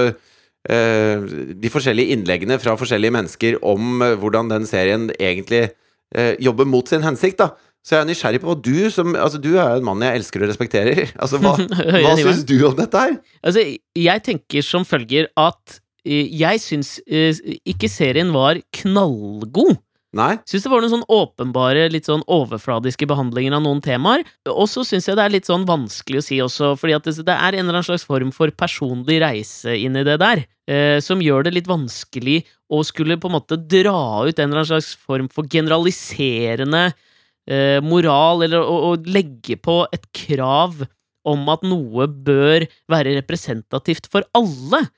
Speaker 2: De forskjellige innleggene fra forskjellige mennesker om eh, hvordan den serien egentlig eh, jobber mot sin hensikt, da. Så jeg er nysgjerrig på hva du som Altså, du er en mann jeg elsker og respekterer. Altså, hva, hva syns du om dette her?
Speaker 1: Altså, jeg tenker som følger at eh, jeg syns eh, ikke serien var knallgod.
Speaker 2: Nei?
Speaker 1: Syns det var noen sånn åpenbare, litt sånn overfladiske behandlinger av noen temaer. Og så syns jeg det er litt sånn vanskelig å si også, fordi at det, er en eller annen slags form for personlig reise inn i det der, eh, som gjør det litt vanskelig å skulle på en måte dra ut en eller annen slags form for generaliserende eh, moral, eller å, å legge på et krav om at noe bør være representativt for alle.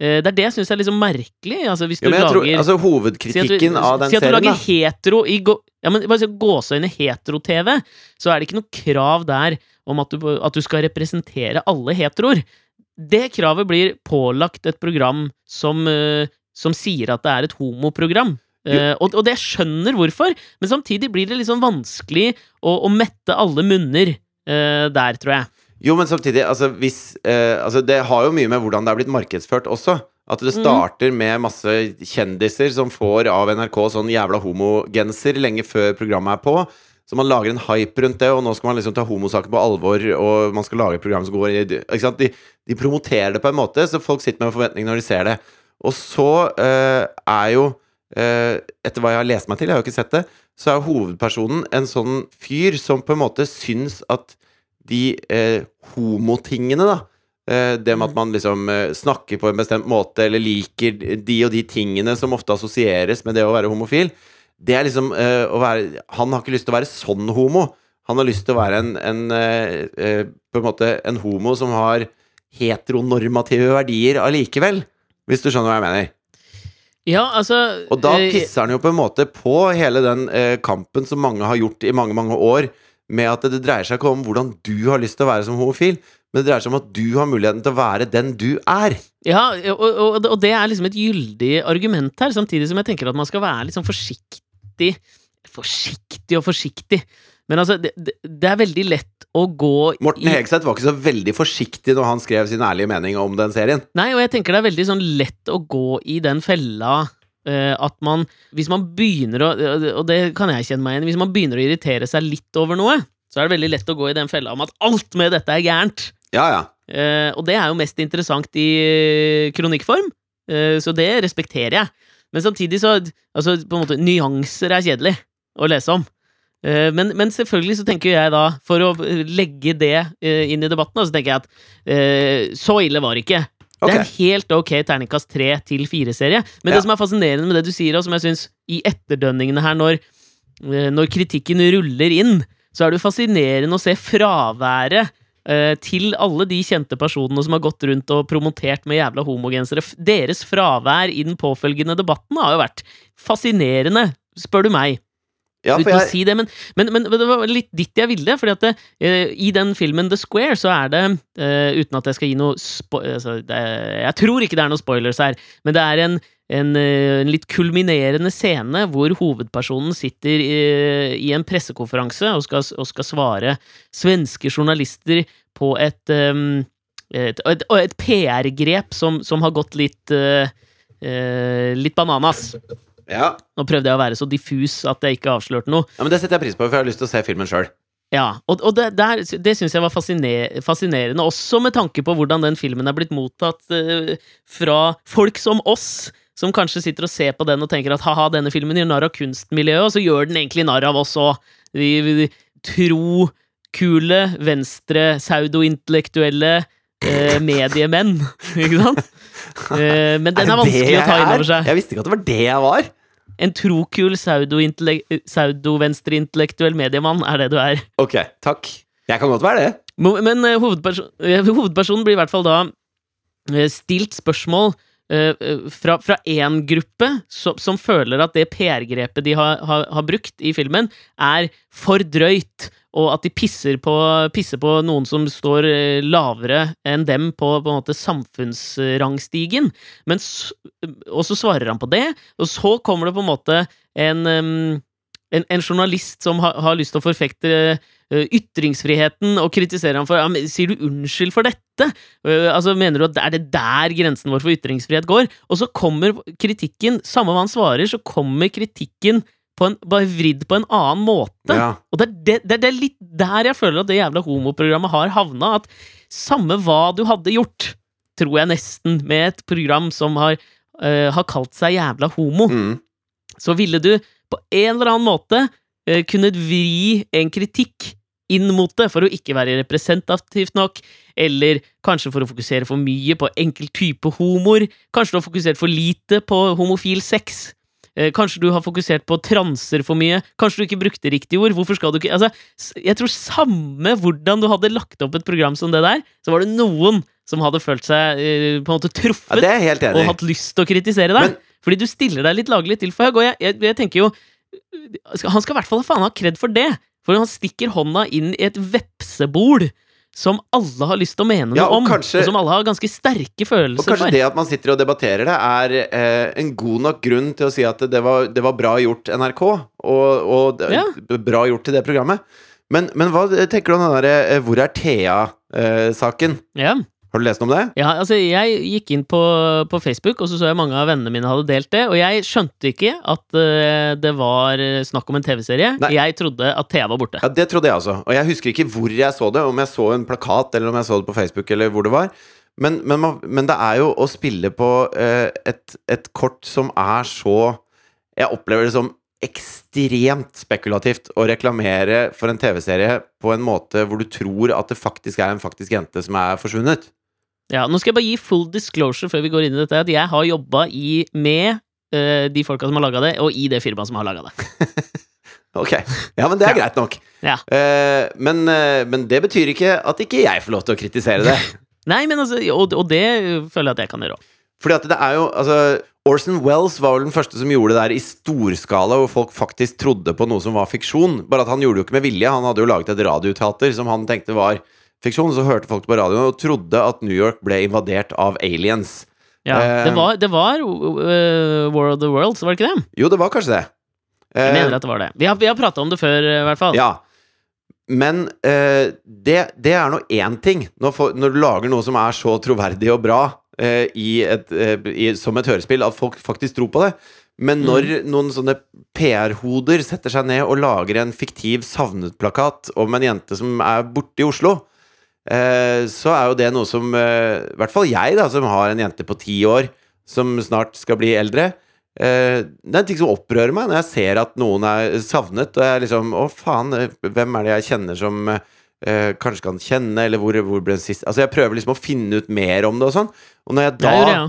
Speaker 1: Eh, det er det jeg syns er sånn merkelig. Altså, hvis du
Speaker 2: Ja, lager, tror, altså,
Speaker 1: hovedkritikken Si du-
Speaker 2: av den
Speaker 1: si at du
Speaker 2: serien
Speaker 1: lager
Speaker 2: da.
Speaker 1: hetero i gå, ja, men bare gåseøyne hetero-TV, så er det ikke noe krav der om at du, at du skal representere alle heteroer. Det kravet blir pålagt et program som, eh, som sier at det er et homoprogram. Uh, og, og det skjønner hvorfor, men samtidig blir det sånn vanskelig å, å mette alle munner uh, der, tror jeg.
Speaker 2: Jo, men samtidig, altså, hvis, eh, altså Det har jo mye med hvordan det er blitt markedsført også. At det
Speaker 1: Mhm.
Speaker 2: starter med masse kjendiser som får av NRK sånn jævla homogenser lenge før programmet er på. Så man lager en hype rundt det, og nå skal man liksom ta homosaken på alvor, og man skal lage et program som går i ikke sant? De, de promoterer det på en måte, så folk sitter med en forventning når de ser det. Og så eh, er jo eh, Etter hva jeg har lest meg til, jeg har jo ikke sett det, så er hovedpersonen en sånn fyr som på en måte syns at de eh, homotingene, da eh, Det med at man liksom eh, snakker på en bestemt måte, eller liker de og de tingene som ofte assosieres med det å være homofil, det er liksom eh, å være Han har ikke lyst til å være sånn homo. Han har lyst til å være en, en eh, eh, På en måte en homo som har heteronormative verdier allikevel. Hvis du skjønner hva jeg mener.
Speaker 1: Ja, altså
Speaker 2: Og da pisser han jo på en måte på hele den kampen som mange har gjort i mange, mange år, med at det dreier seg ikke om hvordan du har lyst til å være som homofil, men det dreier seg om at du har muligheten til å være den du er.
Speaker 1: Ja, og, og, og det er liksom et gyldig argument her, samtidig som jeg tenker at man skal være litt sånn forsiktig Forsiktig og forsiktig. Men altså, det, det, er veldig lett å gå
Speaker 2: Morten
Speaker 1: i
Speaker 2: Hegseth var ikke så veldig forsiktig når han skrev sin ærlige mening om den serien.
Speaker 1: Nei, og jeg tenker det er veldig sånn lett å gå i den fella at man Hvis man begynner å Og det kan jeg kjenne meg igjen. Hvis man begynner å irritere seg litt over noe, så er det veldig lett å gå i den fella om at alt med dette er gærent.
Speaker 2: Ja, ja.
Speaker 1: Eh, og det er jo mest interessant i eh, kronikkform, eh, så det respekterer jeg. Men samtidig så Altså, på en måte, nyanser er kjedelig å lese om. Eh, men, men selvfølgelig så tenker jeg da, for å legge det eh, inn i debatten, så tenker jeg at eh, så ille var det ikke. Det er en helt ok terningkast tre til fire-serie. Men det som er fascinerende med det du sier, og som jeg syns i etterdønningene her, når, eh, når kritikken ruller inn, så er det jo fascinerende å se fraværet eh, til alle de kjente personene som har gått rundt og promotert med jævla homogensere. Deres fravær i den påfølgende debatten har jo vært fascinerende, spør du meg.
Speaker 2: Ja
Speaker 1: Uten å
Speaker 2: jeg,
Speaker 1: si det, men, men, men det var litt dit jeg ville. Fordi at det, eh, i den filmen The Square så er det, eh, uten at jeg skal gi noe spo altså, det, Jeg tror ikke det er noen spoilers her, men det er en, en, eh, en litt kulminerende scene hvor hovedpersonen sitter i, i en pressekonferanse og skal, og skal svare svenske journalister på et um, et, et, et PR-grep som, som har gått litt uh, uh, Litt bananas.
Speaker 2: Ja.
Speaker 1: Nå prøvde jeg å være så diffus at jeg ikke avslørte noe.
Speaker 2: ja, men det setter jeg pris på, for jeg har lyst til å se filmen sjøl.
Speaker 1: Ja, og, og det, der, det syns jeg var fasciner, fascinerende, også med tanke på hvordan den filmen er blitt mottatt uh, fra folk som oss, som kanskje sitter og ser på den og tenker at ha-ha, denne filmen gjør narr av kunstmiljøet, og så gjør den egentlig narr av oss òg. Vi, vi, tro kule, venstre, pseudointellektuelle eh, mediemenn. Ikke sant? Eh, men den er
Speaker 2: er
Speaker 1: vanskelig å ta inn
Speaker 2: er?
Speaker 1: over seg.
Speaker 2: Jeg visste ikke at det var det jeg var.
Speaker 1: En trokul pseudo-venstreintellektuell pseudo-venstreintellektuell mediemann er det du er.
Speaker 2: Ok, takk. Jeg kan godt være det.
Speaker 1: Men, Men eh, hovedperson, eh, hovedpersonen blir i hvert fall da eh, stilt spørsmål eh, eh, fra én gruppe som, som føler at det PR-grepet de har, har, har brukt i filmen, er for drøyt, og at de pisser på, pisser på noen som står eh, lavere enn dem på, på en måte samfunnsrangstigen. Men og så svarer han på det, og så kommer det på en måte en en, en journalist som har, har lyst til å forfekte eh, ytringsfriheten og kritisere ham for ja, men, Sier du unnskyld for dette? Eh, altså, Mener du at er det der grensen vår for ytringsfrihet går? Og så kommer kritikken, samme hva han svarer, så kommer kritikken en, bare vridd på en annen måte.
Speaker 2: Ja.
Speaker 1: Og det er, det, det, det er litt der jeg føler at det jævla homoprogrammet har havna. At samme hva du hadde gjort, tror jeg nesten, med et program som har, uh, har kalt seg jævla homo,
Speaker 2: Mm.
Speaker 1: så ville du på en eller annen måte uh, kunnet vri en kritikk inn mot det, for å ikke være representativt nok, eller kanskje for å fokusere for mye på enkel type homoer, kanskje du har fokusert for lite på homofil sex, eh, kanskje du har fokusert på transer for mye, kanskje du ikke brukte riktige ord, hvorfor skal du ikke Altså, jeg tror samme hvordan du hadde lagt opp et program som det der, så var det noen som hadde følt seg eh, på en måte
Speaker 2: ja,
Speaker 1: truffet
Speaker 2: helt
Speaker 1: og hatt lyst til å kritisere deg.
Speaker 2: Men-
Speaker 1: fordi du stiller deg litt laglig til for høy. Og jeg, jeg, jeg tenker jo Han skal i hvert fall faen ha kred for det. For han stikker hånda inn i et vepsebol som alle har lyst til å mene noe
Speaker 2: Ja, og
Speaker 1: om,
Speaker 2: kanskje-
Speaker 1: og som alle har ganske sterke følelser Og
Speaker 2: kanskje
Speaker 1: for.
Speaker 2: det at man sitter og debatterer det, er eh, en god nok grunn til å si at det var, det var bra gjort, NRK, og, og
Speaker 1: Ja.
Speaker 2: bra gjort til det programmet. Men, men hva tenker du om den derre eh, Hvor er Thea-saken?
Speaker 1: Ja.
Speaker 2: Har du lest noe om det?
Speaker 1: ja, altså Jeg gikk inn på, på Facebook, og så så jeg mange av vennene mine hadde delt det. Og jeg skjønte ikke at uh, det var snakk om en TV-serie. Jeg trodde at TV var borte.
Speaker 2: Ja, Det trodde jeg også. Og jeg husker ikke hvor jeg så det. Om jeg så en plakat, eller om jeg så det på Facebook, eller hvor det var. Men, men, men det er jo å spille på uh, et, et kort som er så Jeg opplever det som ekstremt spekulativt å reklamere for en TV-serie på en måte hvor du tror at det faktisk er en faktisk jente som er forsvunnet.
Speaker 1: Ja, Nå skal jeg bare gi full disclosure før vi går inn i dette, at jeg har jobba med uh, de folka som har laga det, og i det firmaet som har laga det.
Speaker 2: Ok, ja, men det er greit nok.
Speaker 1: Ja.
Speaker 2: Uh, men, uh, men det betyr ikke at ikke jeg får lov til å kritisere det.
Speaker 1: Nei, men altså, og, og det føler jeg at jeg kan gjøre òg.
Speaker 2: Fordi at det er jo altså, Orson Wells var vel den første som gjorde det der i storskala, hvor folk faktisk trodde på noe som var fiksjon. Bare at han gjorde det jo ikke med vilje. Han hadde jo laget et radioteater som han tenkte var fiksjon. Så hørte folk på radioen og trodde at New York ble invadert av aliens.
Speaker 1: Ja,
Speaker 2: Eh,
Speaker 1: det var, det var uh, War of the Worlds, var det ikke det?
Speaker 2: Jo, det var kanskje det.
Speaker 1: Jeg
Speaker 2: Eh,
Speaker 1: mener at det var det. Vi har, vi har prata om det før, i hvert fall.
Speaker 2: Ja. Men eh, det, det er nå én ting. Når, for, når du lager noe som er så troverdig og bra eh, i et, eh, i, som et hørespill, at folk faktisk tror på det. Men når noen sånne PR-hoder setter seg ned og lager en fiktiv savnet-plakat om en jente som er borte i Oslo, eh, så er jo det noe som eh, I hvert fall jeg, da, som har en jente på ti år som snart skal bli eldre, Eh, det er en ting som opprører meg når jeg ser at noen er savnet, og jeg liksom Å, faen, eh, hvem er det jeg kjenner som Uh, kanskje kan kjenne, eller hvor, hvor ble den sist Altså, jeg prøver liksom å finne ut mer om det og sånn, og når jeg da
Speaker 1: Det det, ja.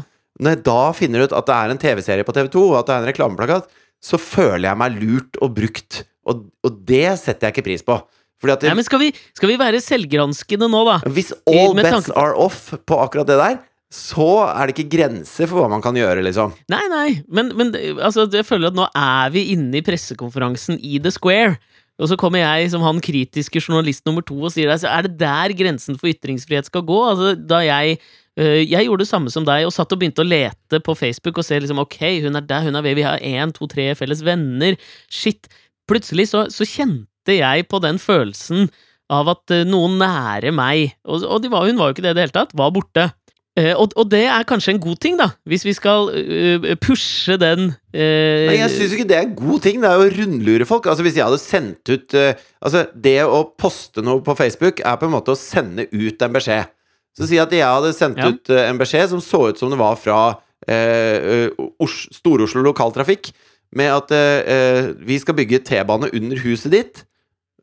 Speaker 2: når jeg da finner ut at det er en TV-serie på TV2, og at det er en reklameplakat, så føler jeg meg lurt og brukt. Og, og det setter jeg ikke pris på. Det,
Speaker 1: Nei, men skal vi, skal vi være selvgranskende nå, da?
Speaker 2: hvis all bets are off på akkurat det der, så er det ikke grenser for hva man kan gjøre, liksom.
Speaker 1: Nei, nei, men, men altså, jeg føler at nå er vi inne i pressekonferansen i The Square. Og så kommer jeg som han kritiske journalist nummer to og sier deg, så er det der grensen for ytringsfrihet skal gå? Altså, da jeg øh, jeg gjorde det samme som deg og satt og begynte å lete på Facebook og se liksom, ok, hun er der, hun er ved, vi har én, to, tre felles venner. Shit. Plutselig så, så kjente jeg på den følelsen av at øh, noen nære meg, og, og de var, hun var jo ikke det i det hele tatt, var borte. Eh, og, og det er kanskje en god ting, da, hvis vi skal uh, pushe den uh,
Speaker 2: Nei, jeg syns ikke det er en god ting. Det er jo å rundlure folk. Altså Hvis jeg hadde sendt ut uh, Altså, det å poste noe på Facebook er på en måte å sende ut en beskjed. Så si at jeg hadde sendt
Speaker 1: Ja.
Speaker 2: ut eh, en beskjed som så ut som det var fra eh, eh, Stor-Oslo Lokaltrafikk, med at eh, eh, vi skal bygge T-bane under huset ditt,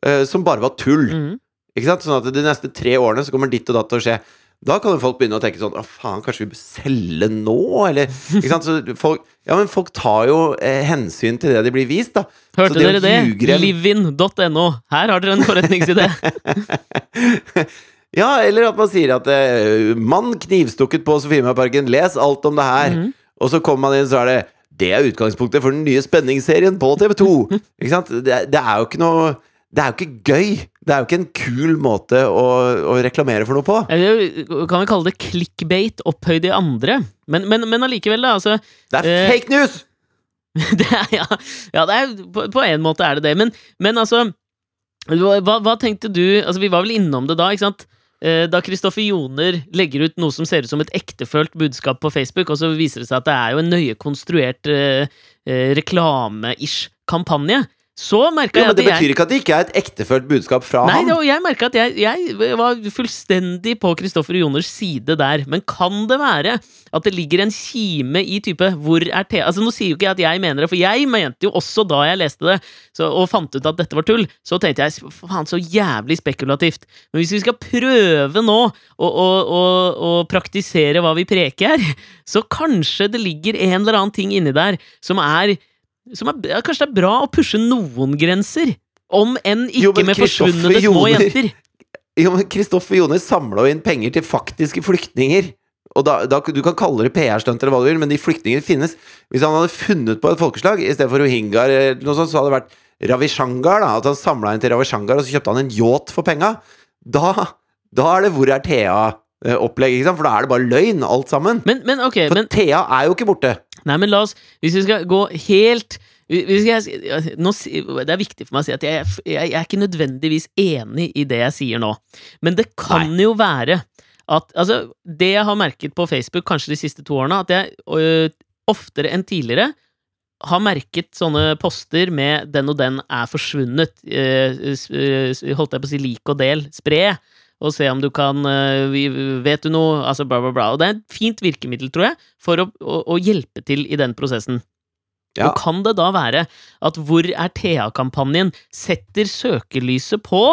Speaker 2: eh, som bare var tull.
Speaker 1: Mhm.
Speaker 2: Ikke sant? Sånn at de neste tre årene så kommer ditt og datt til å skje. Da kan jo folk begynne å tenke sånn Å, faen, kanskje vi bør selge nå? Eller Ikke sant? Så folk, ja, men folk tar jo eh, hensyn til det de blir vist, da.
Speaker 1: Hørte
Speaker 2: Så det
Speaker 1: dere det?
Speaker 2: ljuge en-
Speaker 1: Livin.no. Her har dere en forretningsidé.
Speaker 2: Ja, eller at man sier at eh, 'mann knivstukket på Sofiemarparken', les alt om det her.
Speaker 1: Mhm.
Speaker 2: Og så kommer man inn, så er det det er utgangspunktet for den nye spenningsserien på TV2. Ikke sant? Det, det er jo ikke noe Det er jo ikke gøy. Det er jo ikke en kul måte å, å reklamere for noe på.
Speaker 1: Eller kan vi kalle det clickbait opphøyd i andre? Men, men, men allikevel, da. Altså,
Speaker 2: Det er
Speaker 1: Eh,
Speaker 2: fake news!
Speaker 1: det er, ja, ja det er, på, på en måte er det det. Men, men altså hva, hva tenkte du Altså, vi var vel innom det da, ikke sant? Eh, Da Kristoffer Joner legger ut noe som ser ut som et ektefølt budskap på Facebook, og så viser det seg at det er jo en nøye konstruert eh, eh, reklame-ish kampanje, så merka jeg
Speaker 2: men
Speaker 1: at
Speaker 2: Det
Speaker 1: jeg
Speaker 2: betyr ikke at det ikke er et ektefølt budskap fra
Speaker 1: Nei,
Speaker 2: ham.
Speaker 1: det, jeg merka at jeg, jeg var fullstendig på Kristoffer Joners side der. Men kan det være at det ligger en kime i type 'hvor er Thea'? Altså, nå sier jo ikke jeg at jeg mener det, for jeg mente jo også da jeg leste det så, og fant ut at dette var tull, så tenkte jeg faen, så jævlig spekulativt. Men hvis vi skal prøve nå å, å, å, å praktisere hva vi preker her, så kanskje det ligger en eller annen ting inni der som er som er, ja, Kanskje det er bra å pushe noen grenser? Om enn ikke
Speaker 2: Jo,
Speaker 1: med forsvunne små jenter.
Speaker 2: Jo, men Kristoffer Joner samla jo inn penger til faktiske flyktninger. Og da, da, Du kan kalle det PR-stunt, eller hva du vil, men de flyktningene finnes. Hvis han hadde funnet på et folkeslag i stedet for rohingyaer, eller noe sånt, så hadde det vært Ravishangar. da, At han samla inn til Ravishangar, og så kjøpte han en yacht for penga. Da, da er det Hvor er Thea-opplegg, ikke sant? For da er det bare løgn, alt sammen.
Speaker 1: Men, men okay,
Speaker 2: For
Speaker 1: men,
Speaker 2: Thea er jo ikke borte.
Speaker 1: Nei, men la oss Hvis vi skal gå helt vi nå, det er viktig for meg å si at jeg, jeg, jeg er ikke nødvendigvis enig i det jeg sier nå. Men det kan jo være at Altså, det jeg har merket på Facebook kanskje de siste to årene, at jeg ø, oftere enn tidligere har merket sånne poster med 'den og den er forsvunnet', ø, eh, holdt jeg på å si lik og del, spre, og se om du kan eh, Vet du noe? Altså bla, bla, bla. Og det er et fint virkemiddel, tror jeg, for å, å, å hjelpe til i den prosessen.
Speaker 2: Ja.
Speaker 1: Og kan det da være at Hvor er Thea-kampanjen setter søkelyset på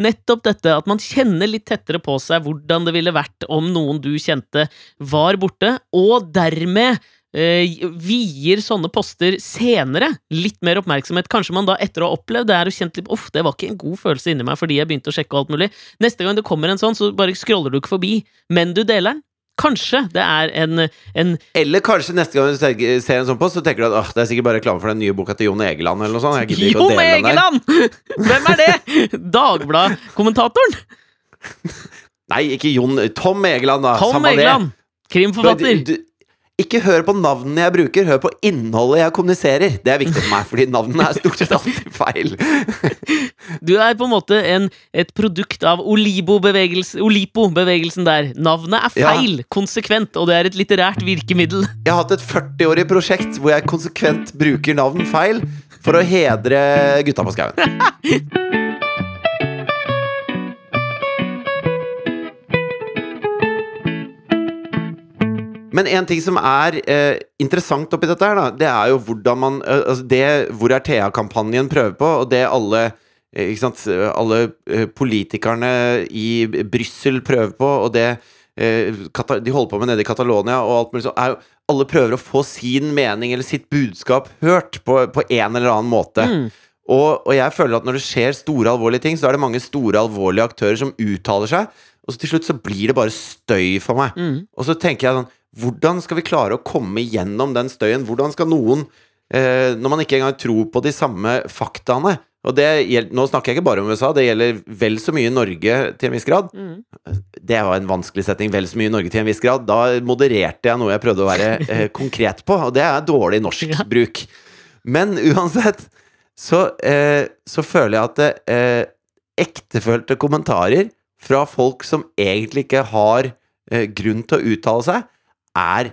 Speaker 1: nettopp dette, at man kjenner litt tettere på seg hvordan det ville vært om noen du kjente var borte, og dermed eh, vier sånne poster senere litt mer oppmerksomhet. Kanskje man da etter å ha opplevd det er og kjent litt Uff, det var ikke en god følelse inni meg fordi jeg begynte å sjekke og alt mulig. Neste gang det kommer en sånn, så bare scroller du ikke forbi, men du deler den. Kanskje det er en, en
Speaker 2: Eller kanskje neste gang du ser- en sånn post, så tenker du at «Åh, det er sikkert bare reklame for den nye boka til Jon Egeland, eller noe sånt. Jeg gidder ikke å
Speaker 1: Jon
Speaker 2: dele den der.
Speaker 1: Egeland! Hvem er det? Dagbladet-kommentatoren?
Speaker 2: Nei, ikke Jon. Tom Egeland, da.
Speaker 1: Tom. Egeland! Krimforfatter.
Speaker 2: Du, ikke hør på navnene jeg bruker, hør på innholdet jeg kommuniserer. Det er viktig for meg, fordi navnene er stort sett alltid feil.
Speaker 1: Du er på en måte en, et produkt av Olipo-bevegelsen der. Navnet er
Speaker 2: Ja.
Speaker 1: feil, konsekvent, og det er et litterært virkemiddel.
Speaker 2: Jeg har hatt et 40-årig prosjekt hvor jeg konsekvent bruker navn feil for å hedre gutta på skauen. Men en ting som er eh, interessant oppi dette her, da, det er jo hvordan man eh, altså Det Hvor er Thea-kampanjen prøver på, og det alle eh, ikke sant, alle eh, politikerne i Brussel prøver på, og det eh, de holder på med nede i Catalonia, og alt mulig sånt, Alle prøver å få sin mening eller sitt budskap hørt på, på en eller annen måte.
Speaker 1: Mm.
Speaker 2: Og, og jeg føler at når det skjer store, alvorlige ting, så er det mange store, alvorlige aktører som uttaler seg, og så til slutt så blir det bare støy for meg.
Speaker 1: Mm.
Speaker 2: Og så tenker jeg sånn Hvordan skal vi klare å komme gjennom den støyen? Hvordan skal noen eh, Når man ikke engang tror på de samme faktaene Og det gjelder, Nå snakker jeg ikke bare om USA, det gjelder vel så mye Norge til en viss grad.
Speaker 1: Mm.
Speaker 2: Det var en vanskelig setting. Vel så mye Norge til en viss grad. Da modererte jeg noe jeg prøvde å være eh, konkret på, og det er dårlig norsk
Speaker 1: Ja.
Speaker 2: bruk. Men uansett så, eh, så føler jeg at eh, ektefølte kommentarer fra folk som egentlig ikke har eh, grunn til å uttale seg, er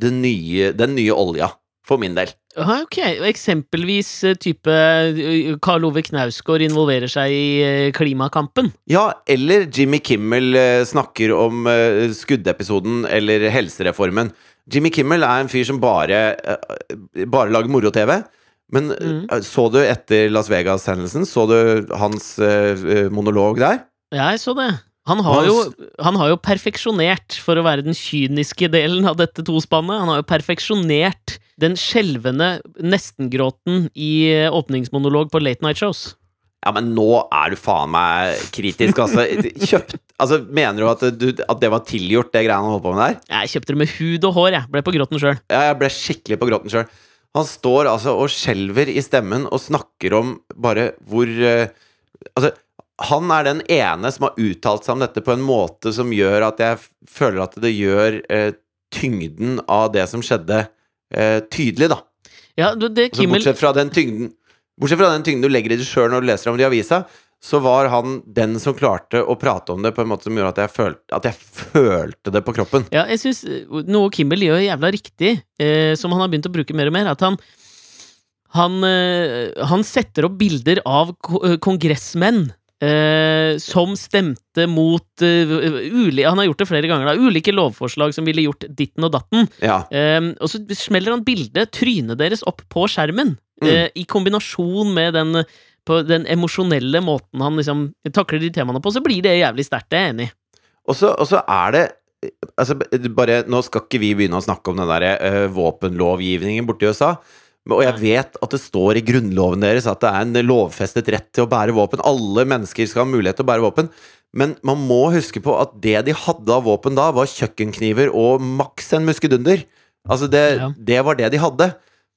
Speaker 2: nye, den nye olja, for min del.
Speaker 1: Ok, Eksempelvis eh, type eh, Karl Ove Knausgård involverer seg i eh, klimakampen.
Speaker 2: Ja, eller Jimmy Kimmel snakker om skuddepisoden eller helsereformen. Jimmy Kimmel er en fyr som bare, bare lager moro-TV. Men
Speaker 1: Mm.
Speaker 2: så du etter Las Vegas-hendelsen, så du hans monolog der?
Speaker 1: Ja, jeg så det. Han har, jo, han har jo perfeksjonert, for å være den kyniske delen av dette tospannet, han har jo perfeksjonert den skjelvende nestengråten i eh, åpningsmonolog på late night shows.
Speaker 2: Ja, men nå er du faen meg kritisk, altså. Kjøpt Altså, Mener du at, du at, det var tilgjort, det greiene han holdt på med der?
Speaker 1: Jeg kjøpte det med hud og hår, jeg. Ble på gråten sjøl.
Speaker 2: Ja, jeg ble skikkelig på gråten sjøl. Han står altså og skjelver i stemmen og snakker om bare hvor uh, Altså, han er den ene som har uttalt seg om dette på en måte som gjør at jeg føler at det gjør eh, tyngden av det som skjedde, eh, tydelig, da.
Speaker 1: Ja, det, Kimmel...
Speaker 2: altså, bortsett fra den tyngden Bortsett fra den tyngden du legger i det sjøl når du leser om det i avisa, så var han den som klarte å prate om det på en måte som gjorde at jeg følte, at jeg følte det på kroppen.
Speaker 1: Ja, jeg syns noe Kimmel gjør jævla riktig, eh, som han har begynt å bruke mer og mer, at han han, eh, han setter opp bilder av kongressmenn Uh, som stemte mot uh, Han har gjort det flere ganger, da. Ulike lovforslag som ville gjort ditten og datten.
Speaker 2: Ja.
Speaker 1: Uh, og så smeller han bildet, trynet deres, opp på skjermen. Mm. I kombinasjon med den, på den emosjonelle måten han liksom takler de temaene på, så blir det jævlig sterkt. Det er jeg enig i.
Speaker 2: Og så er det Altså, bare Nå skal ikke vi begynne å snakke om den der våpenlovgivningen borti USA. Og jeg vet at det står i grunnloven deres at det er en lovfestet rett til å bære våpen. Alle mennesker skal ha mulighet til å bære våpen. Men man må huske på at det de hadde av våpen da, var kjøkkenkniver og maks en muskedunder. Altså, det, ja. det var det de hadde.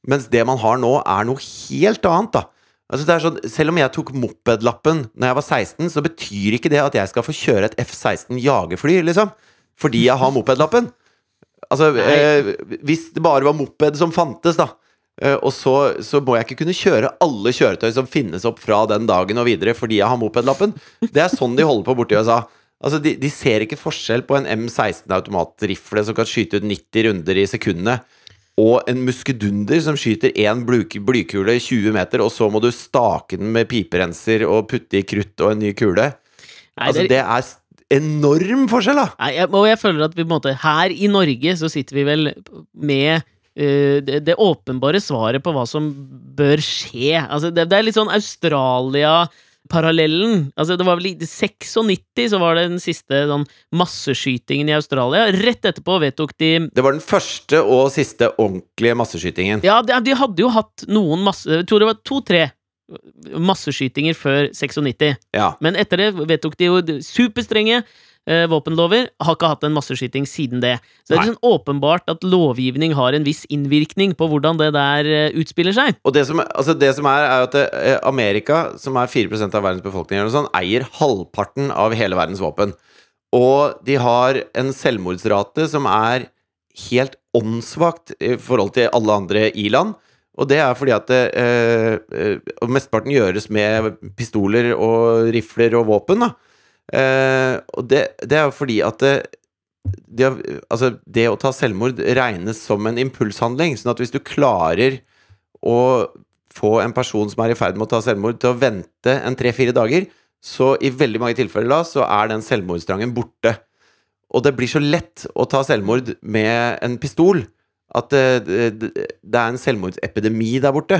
Speaker 2: Mens det man har nå, er noe helt annet, da. Altså det er sånn, selv om jeg tok mopedlappen når jeg var 16, så betyr ikke det at jeg skal få kjøre et F-16 jagerfly, liksom. Fordi jeg har mopedlappen. Altså, eh, hvis det bare var moped som fantes, da, og så, så, må jeg ikke kunne kjøre alle kjøretøy som finnes opp fra den dagen og videre fordi jeg har mopedlappen. Det er sånn de holder på borti USA. Altså, de, de ser ikke forskjell på en M16 automatrifle som kan skyte ut 90 runder i sekundet, og en muskedunder som skyter én blykule 20 meter, og så må du stake den med piperenser og putte i krutt og en ny kule. Nei, altså, det er enorm forskjell, da!
Speaker 1: Nei, og jeg føler at vi på en måte Her i Norge så sitter vi vel med det, det, åpenbare svaret på hva som bør skje. Altså, det, det er litt sånn Australia-parallellen. Altså, det var vel I 96 så var det den siste sånn masseskytingen i Australia. Rett etterpå vedtok de
Speaker 2: Det var den første og siste ordentlige masseskytingen.
Speaker 1: Ja, de, de hadde jo hatt noen masse Jeg tror det var to-tre masseskytinger før 96.
Speaker 2: Ja.
Speaker 1: Men etter det vedtok de jo superstrenge eh, våpenlover, har ikke hatt en masseskyting siden det. Så det er liksom åpenbart at lovgivning har en viss innvirkning på hvordan det der eh, utspiller seg.
Speaker 2: Og det som, altså det som er, er at det, eh, Amerika, som er 4 av verdens befolkning, eller sånn, eier halvparten av hele verdens våpen. Og de har en selvmordsrate som er helt åndssvakt i forhold til alle andre i-land. Og det er fordi at det, eh, eh mesteparten gjøres med pistoler og rifler og våpen. da Eh, og det, det, er jo fordi at det, det, altså det å ta selvmord regnes som en impulshandling. Sånn at hvis du klarer å få en person som er i ferd med å ta selvmord, til å vente en tre-fire dager, så i veldig mange tilfeller da, så er den selvmordstrangen borte. Og det blir så lett å ta selvmord med en pistol at det, det, det er en selvmordsepidemi der borte.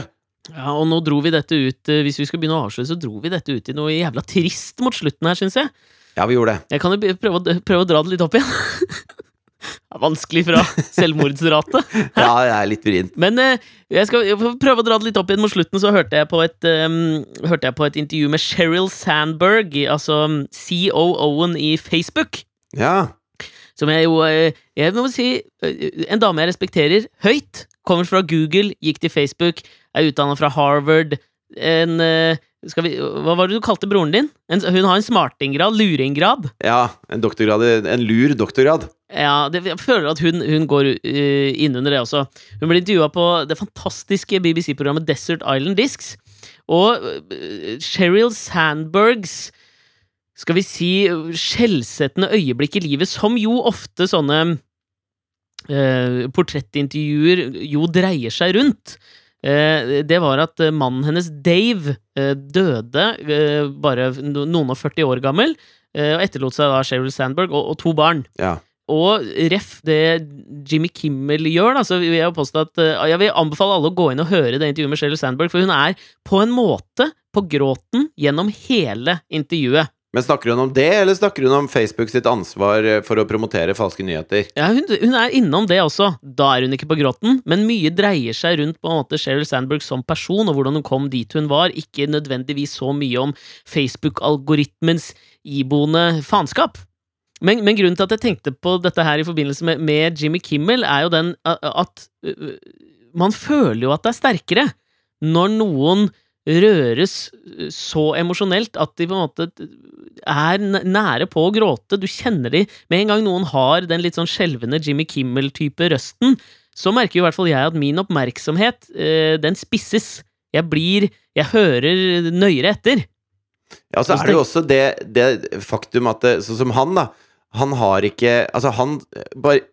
Speaker 1: Ja, og nå dro vi dette ut eh, Hvis vi skal begynne å avsløre, så dro vi dette ut i noe jævla trist mot slutten her, syns jeg.
Speaker 2: Ja, vi gjorde det.
Speaker 1: Jeg kan jo prøve, å, prøve å dra det litt opp igjen. det er vanskelig fra selvmordsrate.
Speaker 2: ja, jeg er litt vrient.
Speaker 1: Men eh, jeg skal prøve å dra det litt opp igjen mot slutten, så hørte jeg på et, um, hørte jeg på et intervju med Sheryl Sandberg, altså COO-en i Facebook.
Speaker 2: Ja.
Speaker 1: Som jeg jo eh, Jeg må si En dame jeg respekterer høyt. Kommer fra Google, gikk til Facebook er utdanna fra Harvard. En eh, vi, Hva var det du kalte broren din? En, hun har en smartinggrad? Luringgrad?
Speaker 2: Ja, en doktorgrad, en lur doktorgrad.
Speaker 1: Ja, det, jeg føler at hun, hun går uh, innunder det også. Hun ble intervjua på det fantastiske BBC-programmet Desert Island Discs. Og uh, Sheryl Sandbergs skal vi si skjellsettende øyeblikk i livet, som jo ofte sånne uh, portrettintervjuer jo dreier seg rundt. Eh, det var at eh, mannen hennes, Dave, eh, døde bare noen og 40 år gammel, og etterlot seg da Sheryl Sandberg og, og to barn.
Speaker 2: Ja.
Speaker 1: Og ref det Jimmy Kimmel gjør, da, så vil jeg påstå at jeg vil anbefale alle å gå inn og høre det intervjuet med Sheryl Sandberg, for hun er på en måte på gråten gjennom hele intervjuet.
Speaker 2: Men snakker hun om det, eller snakker hun om Facebook sitt ansvar eh, for å promotere falske nyheter?
Speaker 1: Ja, hun, hun er innom det også. Da er hun ikke på gråten, men mye dreier seg rundt på en måte Sheryl Sandberg som person, og hvordan hun kom dit hun var, ikke nødvendigvis så mye om Facebook-algoritmens iboende faenskap. Men, men, grunnen til at jeg tenkte på dette her i forbindelse med, med Jimmy Kimmel, er jo den at at man føler jo at det er sterkere når noen røres så emosjonelt at de på en måte er nære på å gråte. Du kjenner de Med en gang noen har den litt sånn skjelvende Jimmy Kimmel-type røsten, så merker jo i hvert fall jeg at min oppmerksomhet, eh, den spisses. Jeg blir Jeg hører nøyere etter.
Speaker 2: Ja, så er det jo også det, det faktum at det, Sånn som han, da. Han har ikke Altså, han bare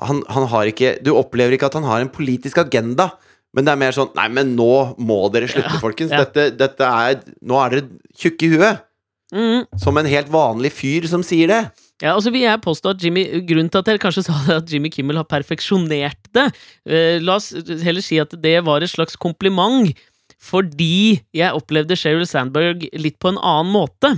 Speaker 2: han, han har ikke Du opplever ikke at han har en politisk agenda. Men det er mer sånn Nei, men nå må dere slutte, ja, folkens. Ja. Dette, dette, er Nå er dere tjukke i huet. Mm. Som en helt vanlig fyr som sier det.
Speaker 1: Ja, og så vil jeg påstå at Jimmy Grunnen til at jeg kanskje sa det at Jimmy Kimmel har perfeksjonert det uh, La oss heller si at det var et slags kompliment, fordi jeg opplevde Sheryl Sandberg litt på en annen måte.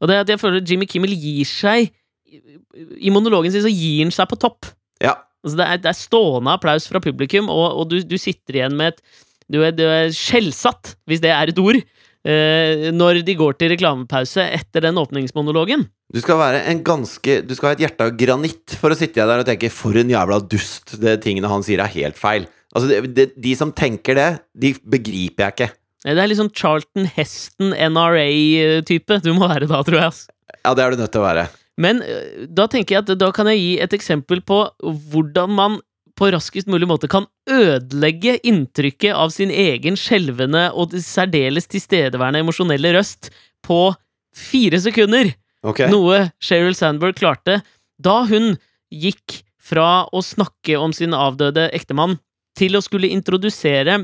Speaker 1: Og det er at jeg føler at Jimmy Kimmel gir seg I monologen sin så gir han seg på topp.
Speaker 2: Ja.
Speaker 1: Altså det, er, det, er, stående applaus fra publikum, og, og du, du, sitter igjen med et Du er, du er skjellsatt, hvis det er et ord, eh, når de går til reklamepause etter den åpningsmonologen.
Speaker 2: Du skal være en ganske Du skal ha et hjerte av granitt for å sitte der og tenke 'for en jævla dust', det tingene han sier, er helt feil. Altså, det, det, De som tenker det, de begriper jeg ikke.
Speaker 1: Det er sånn Charlton Heston, NRA-type du må være da, tror jeg. Altså.
Speaker 2: Ja, det er du nødt til å være.
Speaker 1: Men eh, da tenker jeg at da kan jeg gi et eksempel på hvordan man på raskest mulig måte kan ødelegge inntrykket av sin egen skjelvende og særdeles tilstedeværende emosjonelle røst på fire sekunder.
Speaker 2: Okay.
Speaker 1: Noe Sheryl Sandberg klarte da hun gikk fra å snakke om sin avdøde ektemann til å skulle introdusere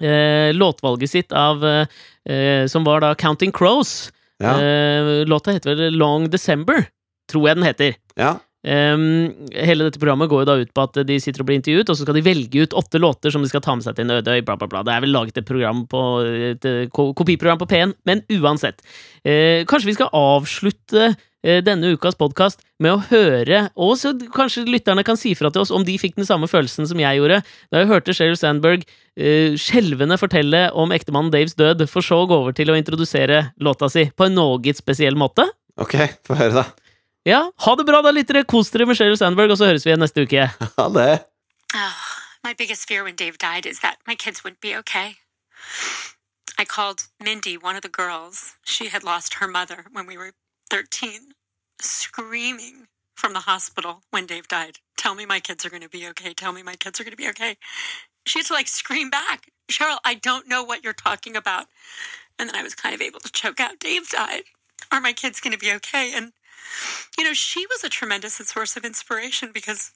Speaker 1: eh, låtvalget sitt av eh, Som var da Counting Crows. Ja. Uh, låta heter vel Long December, tror jeg den heter.
Speaker 2: Ja.
Speaker 1: Um, hele dette programmet går jo da ut på at de sitter og blir intervjuet, og så skal de velge ut åtte låter som de skal ta med seg til en øde øy. Bla, bla, bla. Det er vel laget et, program på, et kopiprogram på P1, men uansett. Uh, kanskje vi skal avslutte uh, denne ukas podkast med å høre, og så kanskje lytterne kan si fra til oss om de fikk den samme følelsen som jeg gjorde da jeg hørte Sheryl Sandberg uh, skjelvende fortelle om ektemannen Daves død, for så å gå over til å introdusere låta si på en noe spesiell måte.
Speaker 2: Ok, få høre, da.
Speaker 1: Ja, ha det bra, da, lyttere. Kos dere med Sheryl Sandberg, og så høres vi igjen neste uke.
Speaker 2: Ha det.
Speaker 3: Oh, my biggest fear when Dave died is that my kids wouldn't be okay. I called Mindy, one of the girls. She had lost her mother when we were 13, screaming from the hospital when Dave died. Tell me my kids are going to be okay. Tell me my kids are going to be okay. She had to like scream back, Cheryl, I don't know what you're talking about. And then I was kind of able to choke out, Dave died. Are my kids going to be okay? And you know, she was a tremendous source of inspiration because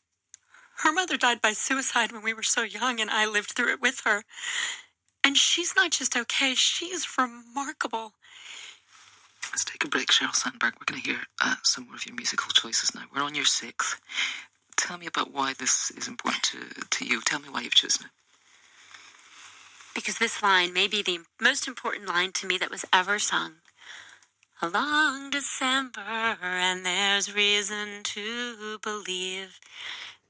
Speaker 3: her mother died by suicide when we were so young, and I lived through it with her. And she's not just okay, she's remarkable.
Speaker 4: Let's take a break, Cheryl Sandberg. We're going to hear uh, some more of your musical choices now. We're on your sixth. Tell me about why this is important to, to you. Tell me why you've chosen it.
Speaker 3: Because this line may be the most important line to me that was ever sung. A long December, and there's reason to believe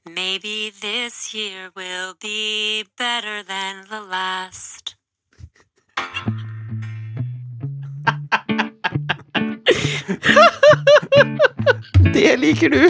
Speaker 3: maybe this year will be better than the last.
Speaker 2: Det liker du!